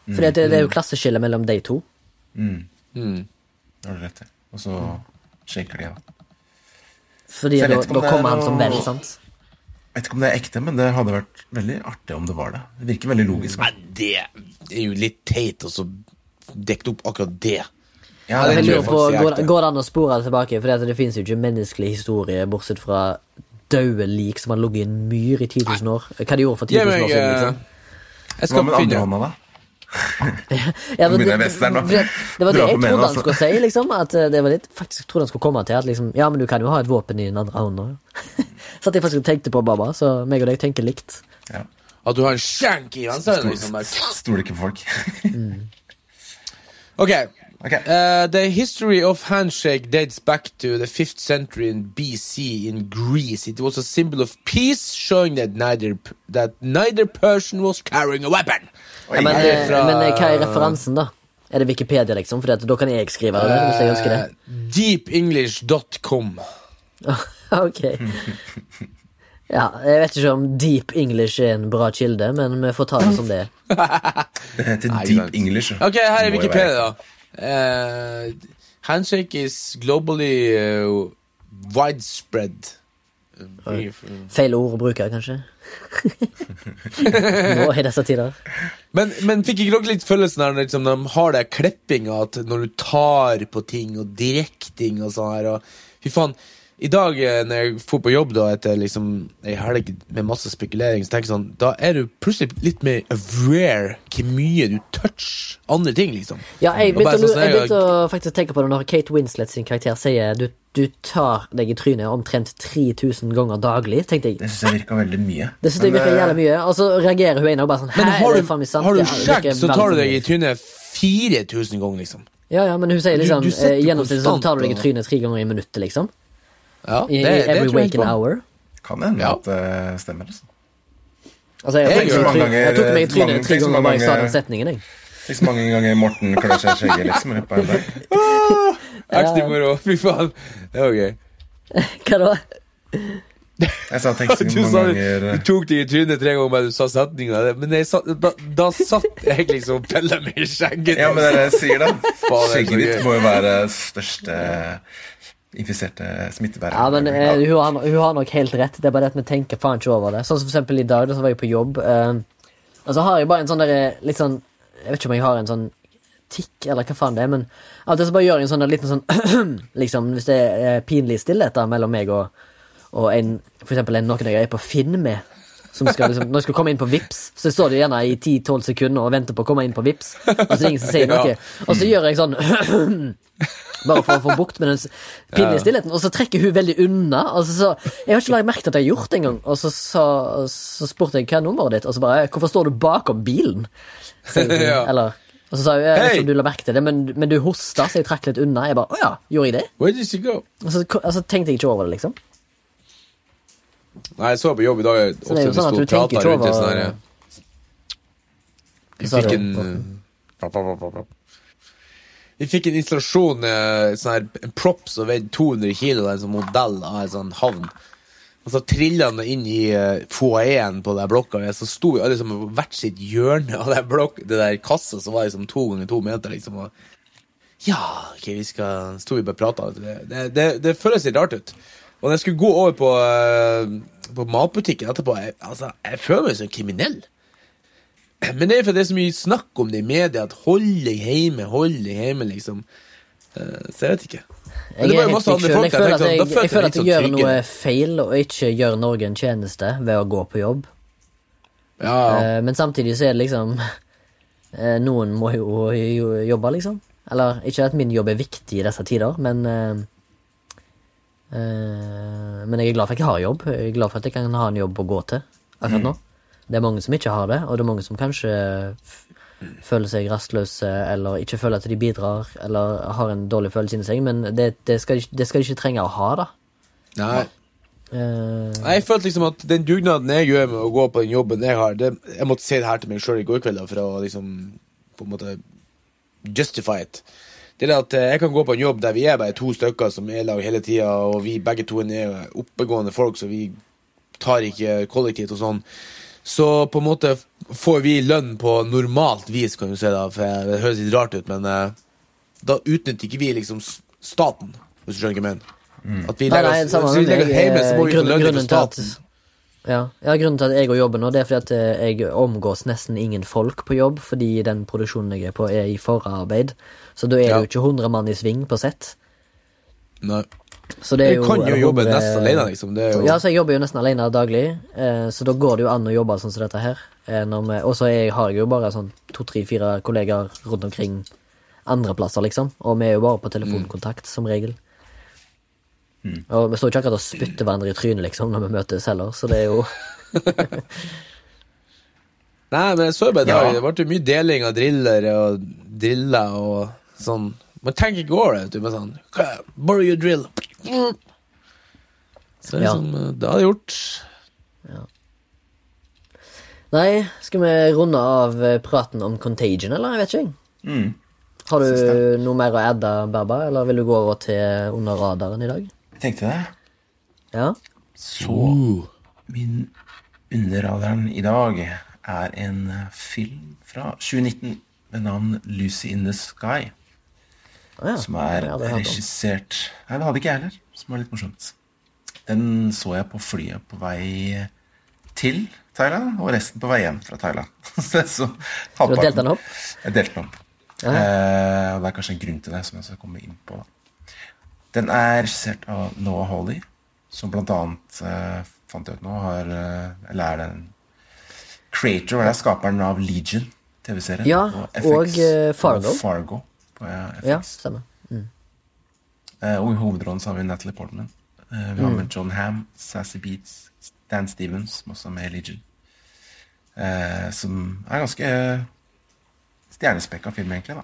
For mm. det, det er jo klasseskille mellom de to. Mm. Det har du rett i. Og så shaker de, da. Fordi da, da er kommer han som venn, sant? Jeg vet ikke om det er ekte, men det hadde vært veldig artig om det var det. Det virker veldig logisk. Nei, det er jo litt teit å så dekke opp akkurat det. Ja, det Jeg lurer på, går, går det an å spore det tilbake? For det finnes jo ikke menneskelig historie bortsett fra døde lik som har ligget i en myr i 10 000 år. Hva de gjorde for 10 000 år siden, eh, liksom. Jeg Hva skal med andre andrehånda, da? Ja, det, western, da. det, det var det jeg trodde han skulle si, liksom. At eh, det var det jeg faktisk trodde han skulle komme til. At liksom, ja, men du kan jo ha et våpen i den andre hånda. så at jeg faktisk tenkte på Baba, så meg og deg tenker likt. Ja. At du har en skjenk i venstre liksom. bare- Stoler ikke på folk. Ok. okay. Uh, the history of handshake dates back to the 5th century in BC in Greece. It was a symbol of peace, showing that neither, that neither person was carrying a weapon. Ja, men, eh, fra- men eh, hva er referansen, da? Er det Wikipedia, liksom? For da kan jeg skrive det, hvis jeg ønsker det. Uh, deepenglish.com. ok. Ja, jeg vet ikke om deep English er en bra kilde, men vi får ta det som det er. Det heter deep. English. Ok, her er Wikipedia, da. Uh, handshake is globally uh, widespread. Uh, Feil ord å bruke, kanskje. Nå i disse tider. Men, men fikk ikke dere litt følelsen her liksom, de har det klippinga at når du tar på ting og direkting og sånn her og Fy faen. I dag eh, når jeg dro på jobb da etter liksom ei helg med masse spekulering, så tenker jeg sånn Da er du plutselig litt mer aware hvor mye du toucher andre ting, liksom. Ja, jeg begynte, sånn jeg sånn, begynte å faktisk tenke på det når Kate Winslet sin karakter sier du, du tar deg i trynet omtrent 3000 ganger daglig. tenkte jeg Det syns jeg virka veldig mye. Det synes jeg virker eh, jævlig mye. Og så reagerer hun ene og bare sånn Men har du, har du virker så tar du deg i trynet 4000 ganger, liksom. Ja, ja, men hun sier liksom du du eh, gjennomsnittlig så tar du deg i trynet tre ganger i minuttet, liksom. Ja, det, i det every jeg på. hour. Kan hende Ja. at det stemmer. Altså. Altså, jeg, Jeg i trynet- ganger- jeg tok meg i trynet tre ganger bare jeg sa den setningen, jeg. Så mange ganger Morten klør seg i skjegget liksom, På en dag. Ekte moro. Fy faen. Det var gøy. Hva da? Jeg sa tenk så mange ganger du tok det i trynet tre ganger men du sa setninga, men jeg satt, da, da satt jeg liksom og pella meg i skjegget. Ja, men det er det jeg sier, da. Det Skjegget ditt må jo være største infiserte smittebærer. Ja, men eh, hun, har, hun har nok helt rett. Det er bare det at vi tenker faen ikke over det. Sånn som for eksempel i dag, da var jeg på jobb. Eh, og så har jeg bare en sånn derre litt sånn Jeg vet ikke om jeg har en sånn tikk, eller hva faen det er, men av og til så bare gjør jeg en sånn liten sånn Liksom, hvis det er pinlig stillhet mellom meg og, og en For eksempel en, noen jeg er på Finn med. Som skal liksom, når jeg skal komme inn på Vips så står de gjerne i 10-12 sekunder og venter på å komme inn på Vips Og så er det ingen som sier noe. Og så gjør jeg sånn Bare for å få bukt med den pinlige stillheten. Og så trekker hun veldig unna. Altså så, jeg har ikke lagt merke til at jeg har gjort det engang. Og så, så, så spurte jeg hva er nummeret ditt, og så bare Hvorfor står du bakom bilen? Jeg. Eller Og så sa hun jeg vet ikke om du la merke til det, men, men du hosta, så jeg trakk litt unna. Jeg bare Å ja, gjorde jeg det? Where did she go? Og så, og så tenkte jeg ikke over det, liksom. Nei, jeg så på jobb i dag. Så det er jo sånn at du tenker over- sånn Vi fikk en eh, Vi fikk en installasjon, eh, sånn her, en prop som veide 200 kilo, en sånn modell av en sånn havn. Og så trilla han inn i uh, foajeen på den blokka, og så sto vi alle liksom, på hvert sitt hjørne av den blokk, det der kassa som var liksom to ganger to meter, liksom. Og, ja, ok, vi skal Sto vi bare og prata. Det, det, det, det føles litt rart ut. Og når jeg skulle gå over på, eh, på matbutikken etterpå, jeg, altså, jeg føler meg som kriminell. Men det er fordi det er så mye snakk om det i media, at hold deg hjemme, hold deg hjemme, liksom. Eh, Så jeg vet ikke. Jeg, folk jeg føler at jeg, sånn, jeg, jeg føler at jeg gjør sånn noe feil, og ikke gjør Norge en tjeneste ved å gå på jobb. Ja, ja. Eh, men samtidig så er det liksom Noen må jo, jo jobbe, liksom. Eller ikke at min jobb er viktig i disse tider, men Men jeg er glad for at jeg har jobb. Jeg er glad for at jeg kan ha en jobb å gå til akkurat nå. Det er mange som ikke har det, og det er mange som kanskje føler seg rastløse eller ikke føler at de bidrar eller har en dårlig følelse inni seg, men det, det, skal det skal de ikke trenge å ha, da. Nei. Uh, Jeg følte liksom at den dugnaden jeg gjør med å gå på den jobben jeg har det, Jeg måtte si det her til meg sjøl i går kveld da, for å liksom på en måte justify it. Det er at eh, jeg kan gå på en jobb der vi er bare to stykker som er i lag hele tida, og vi begge to er oppegående folk, så vi tar ikke kollektivt og sånn. Så på en måte får vi lønn på normalt vis, kan du si, da, for det høres litt rart ut, men eh, da utnytter ikke vi liksom staten, hvis du skjønner hva jeg mener. At vi legger, nei, nei, samme hvis vi legger hjemme, så må vi få lønn fra staten. Ja. ja, grunnen til at jeg går jobben nå, det er fordi at eh, jeg omgås nesten ingen folk på jobb, fordi den produksjonen jeg er på, er i forarbeid. Så da er Ja. det jo ikke 100 mann i sving på sett. Nei. Så det er Jeg du kan jo jobbe hoved- nesten alene, liksom. Det jo Ja, så jeg jobber jo nesten alene daglig, eh, så da går det jo an å jobbe sånn som dette her. Eh, vi- Og så har jeg jo bare sånn to, tre, fire kollegaer rundt omkring andre plasser, liksom. Og vi er jo bare på telefonkontakt, som regel. Og vi står ikke akkurat og spytter hverandre i trynet, liksom, når vi møtes heller, så det er jo Nei, men jeg så jo bare i dag, det ble jo mye deling av driller og driller og sånn. Man tenker ikke over det, vet du, med sånn Borrow your drill. Så det er Ja. liksom, det hadde gjort. gjort. Nei, skal vi runde av eh, praten om Contagion, eller? Jeg vet ikke, jeg. Mm. Har du noe mer å adde, Berba, eller vil du gå over til Under radaren i dag? Jeg tenkte det. Ja? Så min min underradaren i dag er en eh, film fra 2019 med navn Lucy in the Sky. Ja. Som er om. regissert Nei, det hadde ikke jeg heller. Som var litt morsomt. Den så jeg på flyet på vei til Thailand, og resten på vei hjem fra Thailand. så Du delte den opp? Jeg delte den opp. Ja. Eh, og det er kanskje en grunn til det, som jeg skal komme inn på. Den er regissert av Noah Hawley, som blant annet eh, fant jeg ut nå har eh, Eller er den creator, eller er skaperen av Legion, TV-serien. Ja, FX, og, eh, Fargo. Og Fargo på eh, FX. Ja, stemmer. Mm. og i hovedrollen så har vi Natalie Portman. Eh, vi har med John Ham, Sassy Beats, Dan Stevens, som også er med i Legion. Eh, som er ganske eh, stjernespekka film, egentlig. da.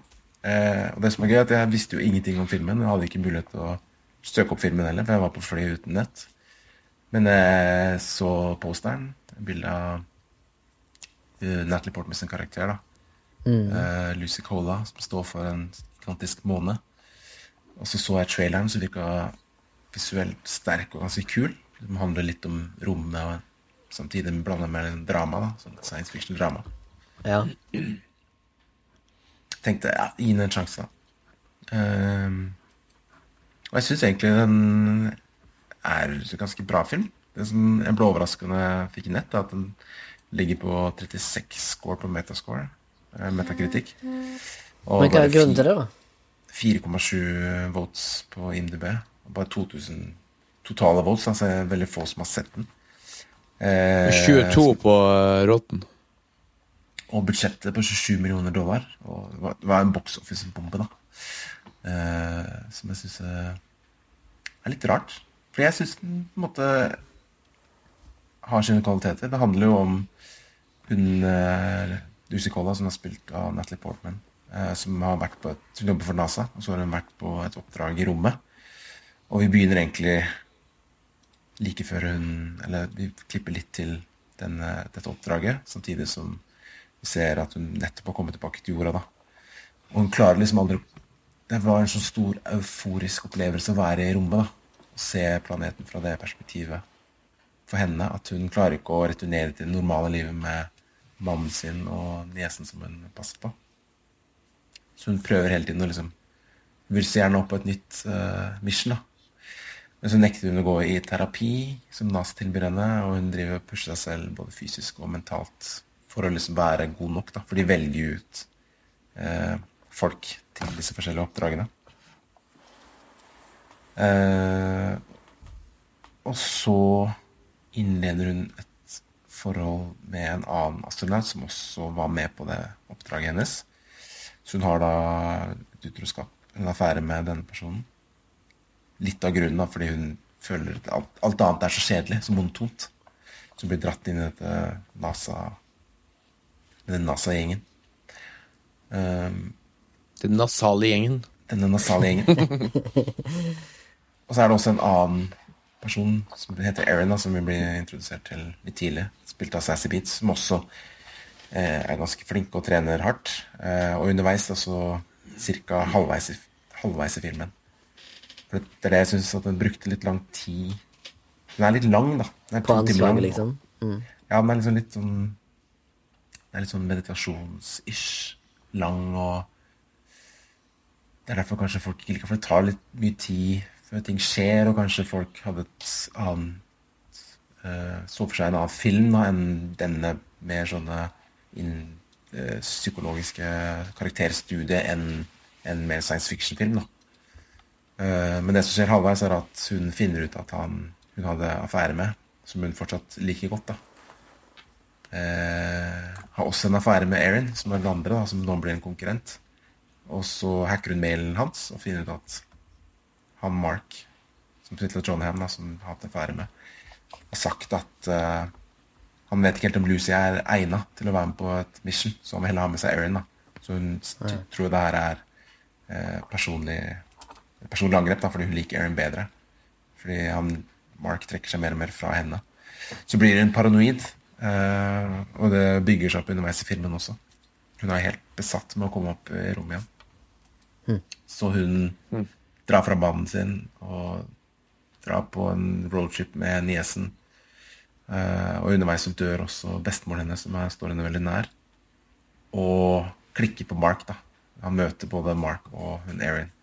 Eh, og det som er gøy, er at jeg visste jo ingenting om filmen. Jeg hadde ikke mulighet til å søke opp filmen heller, for jeg var på fly uten nett. Men jeg så posteren, bildet av eh, Natalie Portman sin karakter. da. Eh, Lucy Cola, som står for en gigantisk måne. Og så så jeg traileren, som virka visuelt sterk og ganske kul. Den handler litt om rommet, og samtidig blanda med en drama. da, sånn Science fiction-drama. Ja. Tenkte ja, gi den en sjanse, da. Uh, og jeg syns egentlig den er en ganske bra film. Det som jeg ble overraskende fikk nett, er at den ligger på 36 score på metascore. Eh, Metakritikk. Og Men hva er grunnen til det, da? 4,7 votes på IMDb. Bare 2000 totale votes, altså veldig få som har sett den. Eh, 22 på uh, Rotten. og budsjettet på 27 millioner dollar. Og det var, en box office-bombe, da. Eh, som jeg syns er litt rart. For jeg syns den på en måte har sine kvaliteter. Det handler jo om hun uh, Lucy Colla, som er spilt av Natalie Portman, eh, som har vært på et, som jobber for NASA, og så har hun vært på et oppdrag i rommet. Og vi begynner egentlig like før hun Eller vi klipper litt til denne, dette oppdraget, samtidig som vi ser at hun nettopp har kommet tilbake til jorda. da. Og hun klarer liksom aldri Det var en så stor euforisk opplevelse å være i rommet. da. Å se planeten fra det perspektivet for henne. At hun klarer ikke å returnere til det normale livet med mannen sin og niesen som hun passer på. Så hun prøver hele tiden å liksom vil så gjerne opp på et nytt uh, mission. da. Men så nekter hun å gå i terapi, som NAS tilbyr henne, og hun driver og pusher seg selv både fysisk og mentalt for å liksom være god nok, da. For de velger jo ut uh, folk til disse forskjellige oppdragene. Uh, og så innleder hun et forhold med en annen astronaut som også var med på det oppdraget hennes. Så hun har da et utroskap, en affære med denne personen litt av grunnen, da, fordi hun føler at alt, alt annet er så kjedelig, så monotont. Så hun blir dratt inn i dette NASA den NASA-gjengen. Um, Den nasale gjengen. denne nasale gjengen. og så er det også en annen person som heter Erin, som vi blir introdusert til litt tidlig. Spilt av Sassy Beats, som også eh, er ganske flink og trener hardt. Eh, og underveis, altså ca. Halvveis, halvveis i filmen. For det er det jeg syns at den brukte litt lang tid Den er litt lang, da. Den er to timer lang. liksom? Mm. Ja, den er liksom litt sånn Det er litt sånn meditasjons-ish. Lang og Det er derfor kanskje folk ikke liker For det tar litt mye tid før ting skjer, og kanskje folk hadde et annet uh, Så for seg en annen film da, enn denne mer sånne inn, uh, psykologiske karakterstudiet enn en mer science fiction-film. da. Uh, men det som skjer halvveis, er at hun finner ut at han hun hadde affære med, som hun fortsatt liker godt. da. Eh, har også en affære med Erin, som er den andre, da, som nå blir en konkurrent. Og så hacker hun mailen hans og finner ut at han Mark, som sitter John Ham, da, som har hatt affære med, har sagt at uh, han vet ikke helt om Lucy er egna til å være med på et mission, så han vil heller ha med seg Erin. da. Så hun tror det her er uh, personlig, personlig angrep, da, fordi hun liker Erin bedre. Fordi han, Mark trekker seg mer og mer fra henne. Så blir hun paranoid, uh, og det bygger seg opp underveis i filmen også. Hun er helt besatt med å komme opp i rommet igjen. Så hun drar fra mannen sin og dra på en roadtrip med niesen. Uh, og underveis så dør også bestemoren hennes, som er, står henne veldig nær. Og klikker på Mark, da. Han møter både Mark og hun Erin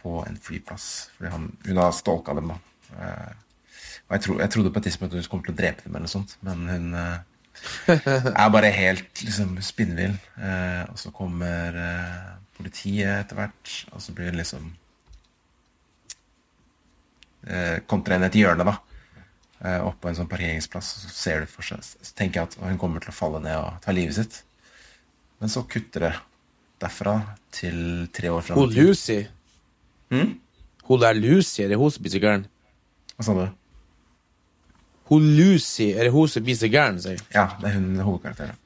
på en flyplass. Fordi han, hun har stalka dem, da. Uh, og jeg, tro, jeg trodde på et tidspunkt at hun kom til å drepe dem, eller noe sånt, men hun uh, er bare helt liksom spinnvill. Og så kommer politiet etter hvert, og så blir det liksom kontra inn et hjørne, da. Oppå på en sånn parkeringsplass, så ser du for seg Så tenker jeg at hun kommer til å falle ned og ta livet sitt. Men så kutter det derfra til tre år fram. Hun. Lucy Hmm? Hun der Lucy, er det hun som blir så gæren? Hva sa du? Hun Lucy, er det hun som blir så gæren, sier. Ja, det er hun hovedkarakteren.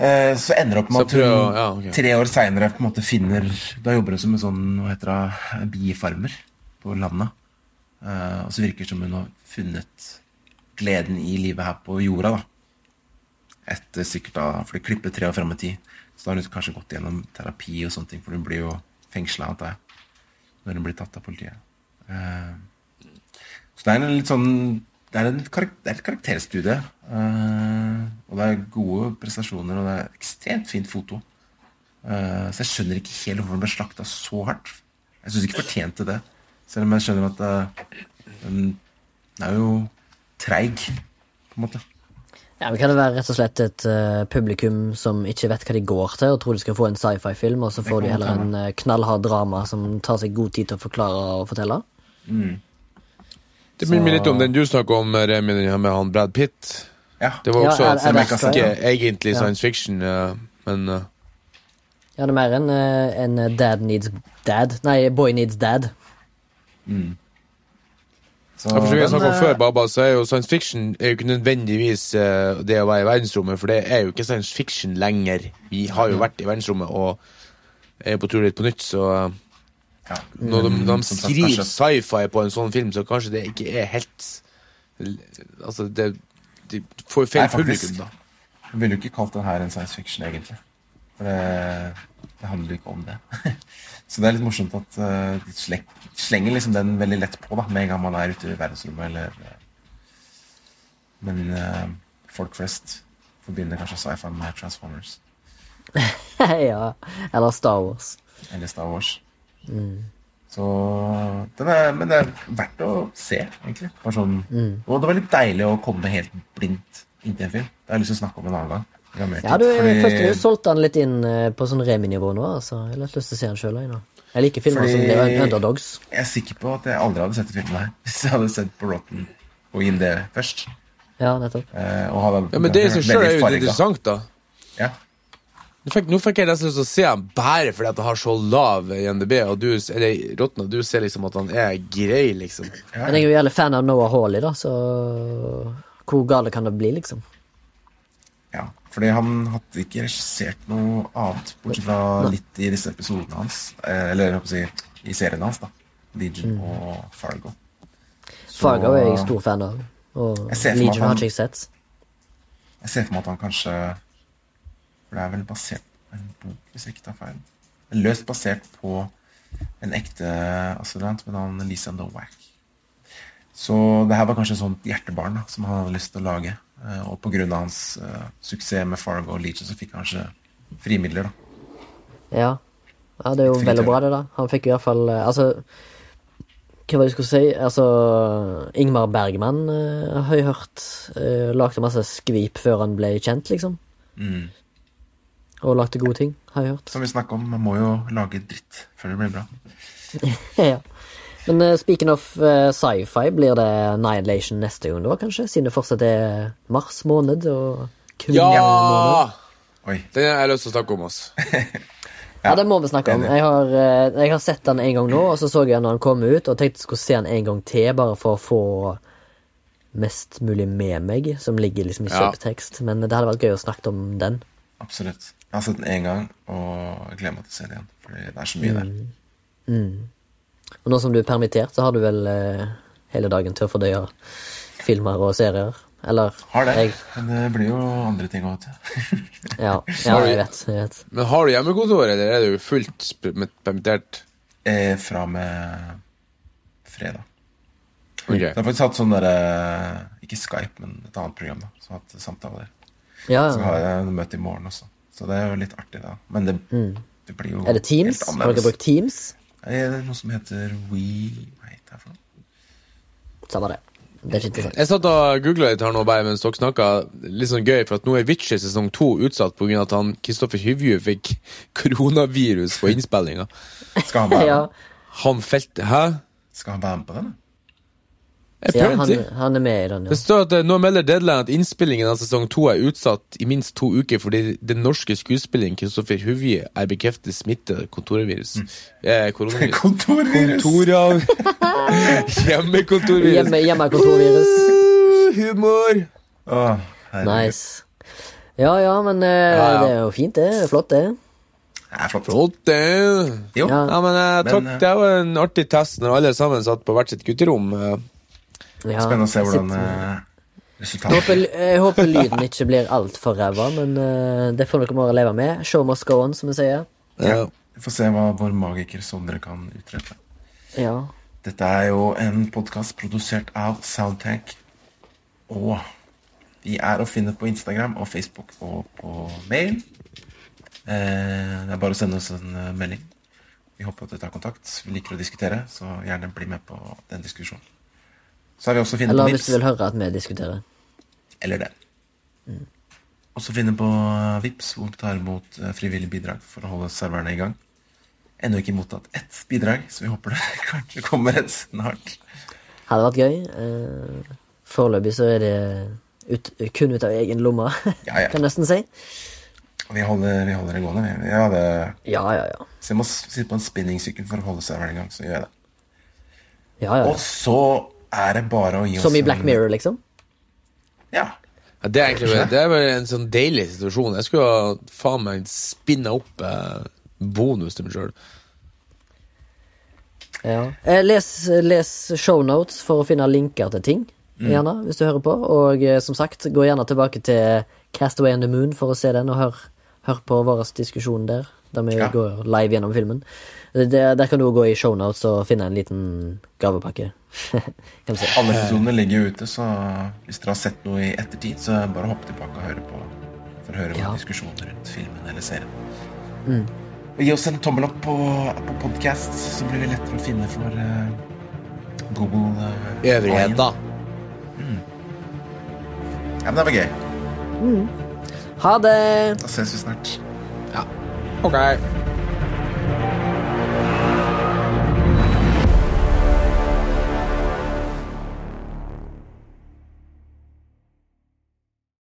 Eh, så ender det opp med at hun ja, okay. tre år seinere finner Da jobber hun som en sånn hva heter det, bifarmer på landet. Uh, og så virker det som hun har funnet gleden i livet her på jorda. da Etter sikkert da For det klipper tre år frem i tid. Så da har hun kanskje gått gjennom terapi og sånne ting, for hun blir jo fengsla, antar jeg, når hun blir tatt av politiet. Uh, så det er en litt sånn Det er, en karak det er et karakterstudie. Uh, og det er gode prestasjoner, og det er ekstremt fint foto. Uh, så jeg skjønner ikke helt hvorfor den ble slakta så hardt. Jeg syns ikke fortjente det. Selv om jeg skjønner at eh, den den er jo treig, på en måte. Ja, men Kan det være rett og slett et uh, publikum som ikke vet hva de går til, og tror de skal få en sci-fi-film, og så får de heller en uh, knallhard drama som tar seg god tid til å forklare og fortelle? Det minner meg litt om den du snakker om, Remi, med han Brad Pitt. Ja. Det var Ja, også er- er det ikke egentlig Ja. science fiction, uh, men Ja, det er mer en, en dad needs dad. Nei, boy needs dad. Så Ja, for som vi har den, snakket om eh, før, Baba, så er jo science fiction er jo ikke nødvendigvis uh, det å være i verdensrommet, for det er jo ikke science fiction lenger. Vi har jo vært i verdensrommet og er på tur litt på nytt, så eh, ja. når de, de skriver sci-fi på en sånn film, så kanskje det ikke er helt Altså, det de får jo feil Nei, faktisk. publikum, da. Jeg ville jo ikke kalt det her en science fiction, egentlig. For det, det handler ikke om det. Så det er litt morsomt at uh, de sleng, slenger liksom den veldig lett på da, med en gang man er ute i verdensrommet. Eller, eh, men uh, folk flest forbinder kanskje sci-fi med Transformers ja. Eller Star Wars. eller Star Wars. Så den er, Men det er verdt å se, egentlig. Sånn, Og det var litt deilig å komme helt blindt inn til en film. Det har jeg lyst til å snakke om en annen gang. Har Ja, du, fordi- følte du solgte den litt inn eh, på sånn Remi-nivå nå, altså. Jeg har litt lyst til å se den sjøl, jeg liker filmer Fordi- som blir underdogs. Jeg er sikker på at jeg aldri hadde sett filmen her hvis jeg hadde sett på Rotten og inn det først. Ja, nettopp. Eh, hadde Ja, Men det i seg sjøl er jo interessant, da. Ja. Nå fikk, nå fikk jeg nesten lyst til å se han bare fordi at han har så lav INDB, og du, eller Rotten, og du ser liksom at han er grei, liksom. Ja, Men jeg er jo jævlig fan av Noah Hawley, da, så hvor gale kan det bli, liksom? Fordi han hadde ikke regissert noe annet, bortsett fra litt i disse episodene hans. Eh, eller jeg si, i serien hans, da. Legion Mm. og Fargo. Så Fargo er jeg stor fan av. Og Legion at har han- ikke jeg sett. Jeg ser for meg at han kanskje For det er vel basert på en bok, hvis jeg ikke tar feil. Løst basert på en ekte asyllant med navn Lisa Nowak. Så det her var kanskje et sånt hjertebarn da, som han hadde lyst til å lage. Eh, Og pga. hans uh, suksess med Fargo og Leacher så fikk han kanskje frimidler. da. Ja. ja, det er jo veldig bra, det, da. Han fikk i hvert fall eh, Altså, hva var det jeg skulle si? Altså, Ingmar Bergman uh, har jeg hørt uh, lagde masse skvip før han ble kjent, liksom. Mm. Og lagde gode ting, har jeg hørt. Som vi snakka om, man må jo lage dritt før det blir bra. ja. Men uh, speaking of uh, sci-fi, blir det Annihilation neste gang da, kanskje? Siden det fortsatt er mars måned og kun Ja! Oi. Den har jeg lyst til å snakke om, oss Ja, det må vi snakke om. Jeg har, uh, jeg har sett den en gang nå, og så så jeg den når den kom ut, og tenkte jeg skulle se den en gang til, bare for å få mest mulig med meg, som ligger liksom i Ja. Men det hadde vært gøy å snakke om den. Absolutt. Jeg har sett den én gang, og jeg gleder meg til å se den igjen. Fordi det er så mye der. Og nå som du er permittert, så har du vel eh, hele dagen til å fordøye filmer og serier? Eller? Har det. Jeg, Men det blir jo andre ting òg, vet du. ja, ja, jeg vet. Jeg vet. Men har du hjemmekontor, eller er du fullt permittert? Eh, fra og med fredag. Ok. Jeg har faktisk hatt sånn derre Ikke Skype, men et annet program. da Som har hatt samtaler. Ja, Så har jeg møte i morgen også. Så det er jo litt artig, da. Men det, det blir jo Er det Teams? Har dere brukt Teams? Nei, Det er noe som heter We Hva heter det for noe? Samme det. Det er ikke interessant. Jeg satt og googla litt her nå bare mens dere snakka. Litt sånn gøy, for at nå er Witcher sesong to utsatt pga. at han Kristoffer Hyvju fikk koronavirus på innspillinga. Skal han være Ja. Han felt Hæ? Skal han være med på den? Ja han, han er med i den, Det står at eh, Nå melder Deadline at innspillingen av sesong to er utsatt i minst to uker fordi den norske skuespilleren Kristoffer Huvje er bekreftet smittet kontorvirus. Mm. Eh, koronavirus. Kontorvirus! Kontorav... Hjemmekontorvirus. Hjemme, hjemmekontorvirus. Humor! Oh. Nice. Ja, ja, men uh, Ja, ja. det er jo fint, det. Det Flott, det. Er flott. Flott, det. Jo. Ja. Ja, men uh, takk, Men, det er jo en artig test når alle sammen satt på hvert sitt gutterom. Ja, Spennende å se hvordan sitter- eh, Jeg resultatet håper, jeg håper lyden ikke blir altfor ræva, men eh, det får dere bare leve med. Show must go on, som vi sier. Ja. Vi får se hva vår magiker Sondre kan utrette. Ja. Dette er jo en podkast produsert av Soundtank. Og vi er å finne på Instagram og Facebook og på mail. Eh, det er bare å sende oss en melding. Vi håper at dere tar kontakt. Vi liker å diskutere, så gjerne bli med på den diskusjonen. Så har vi også å finne Eller på hvis du vil høre at vi diskuterer. Eller det. Også finne på Vips hvor vi tar imot frivillige frivillig bidrag for å holde serverne i gang. Ennå ikke mottatt ett bidrag, så vi håper det kanskje kommer et snart. Hadde vært gøy. Eh, Foreløpig så er det ut, kun ut av egen lomme, Ja, ja. kan jeg nesten si. Vi holder, vi holder det gående. vi. Ja, det, Ja, ja, ja. så jeg må sitte på en spinningsykkel for å holde serveren i gang, så gjør jeg det. ja, ja, Og så er det bare å gi oss Som i Black Mirror, liksom? Ja. Ja, det er egentlig det er en sånn deilig situasjon. Jeg skulle ha faen meg spinna opp eh, bonus til meg sjøl. Ja. Eh, les, les shownotes for å finne linker til ting, gjerne, hvis du hører på. Og eh, som sagt, gå gjerne tilbake til Castaway and the Moon for å se den, og hør, hør på vår diskusjon der, der vi Ja. går live gjennom filmen. Det, der kan du gå i shownotes og finne en liten gavepakke. si. Alle episodene ligger jo ute, så hvis dere har sett noe i ettertid, så bare hopp tilbake og høre på for å høre Ja. diskusjoner rundt filmen eller serien. Og gi oss en tommel opp på, på podcast, så blir det lettere å finne for uh, Google uh, Øvrigheter. Ja, men det var gøy. Ha det! Da ses vi snart. Ok.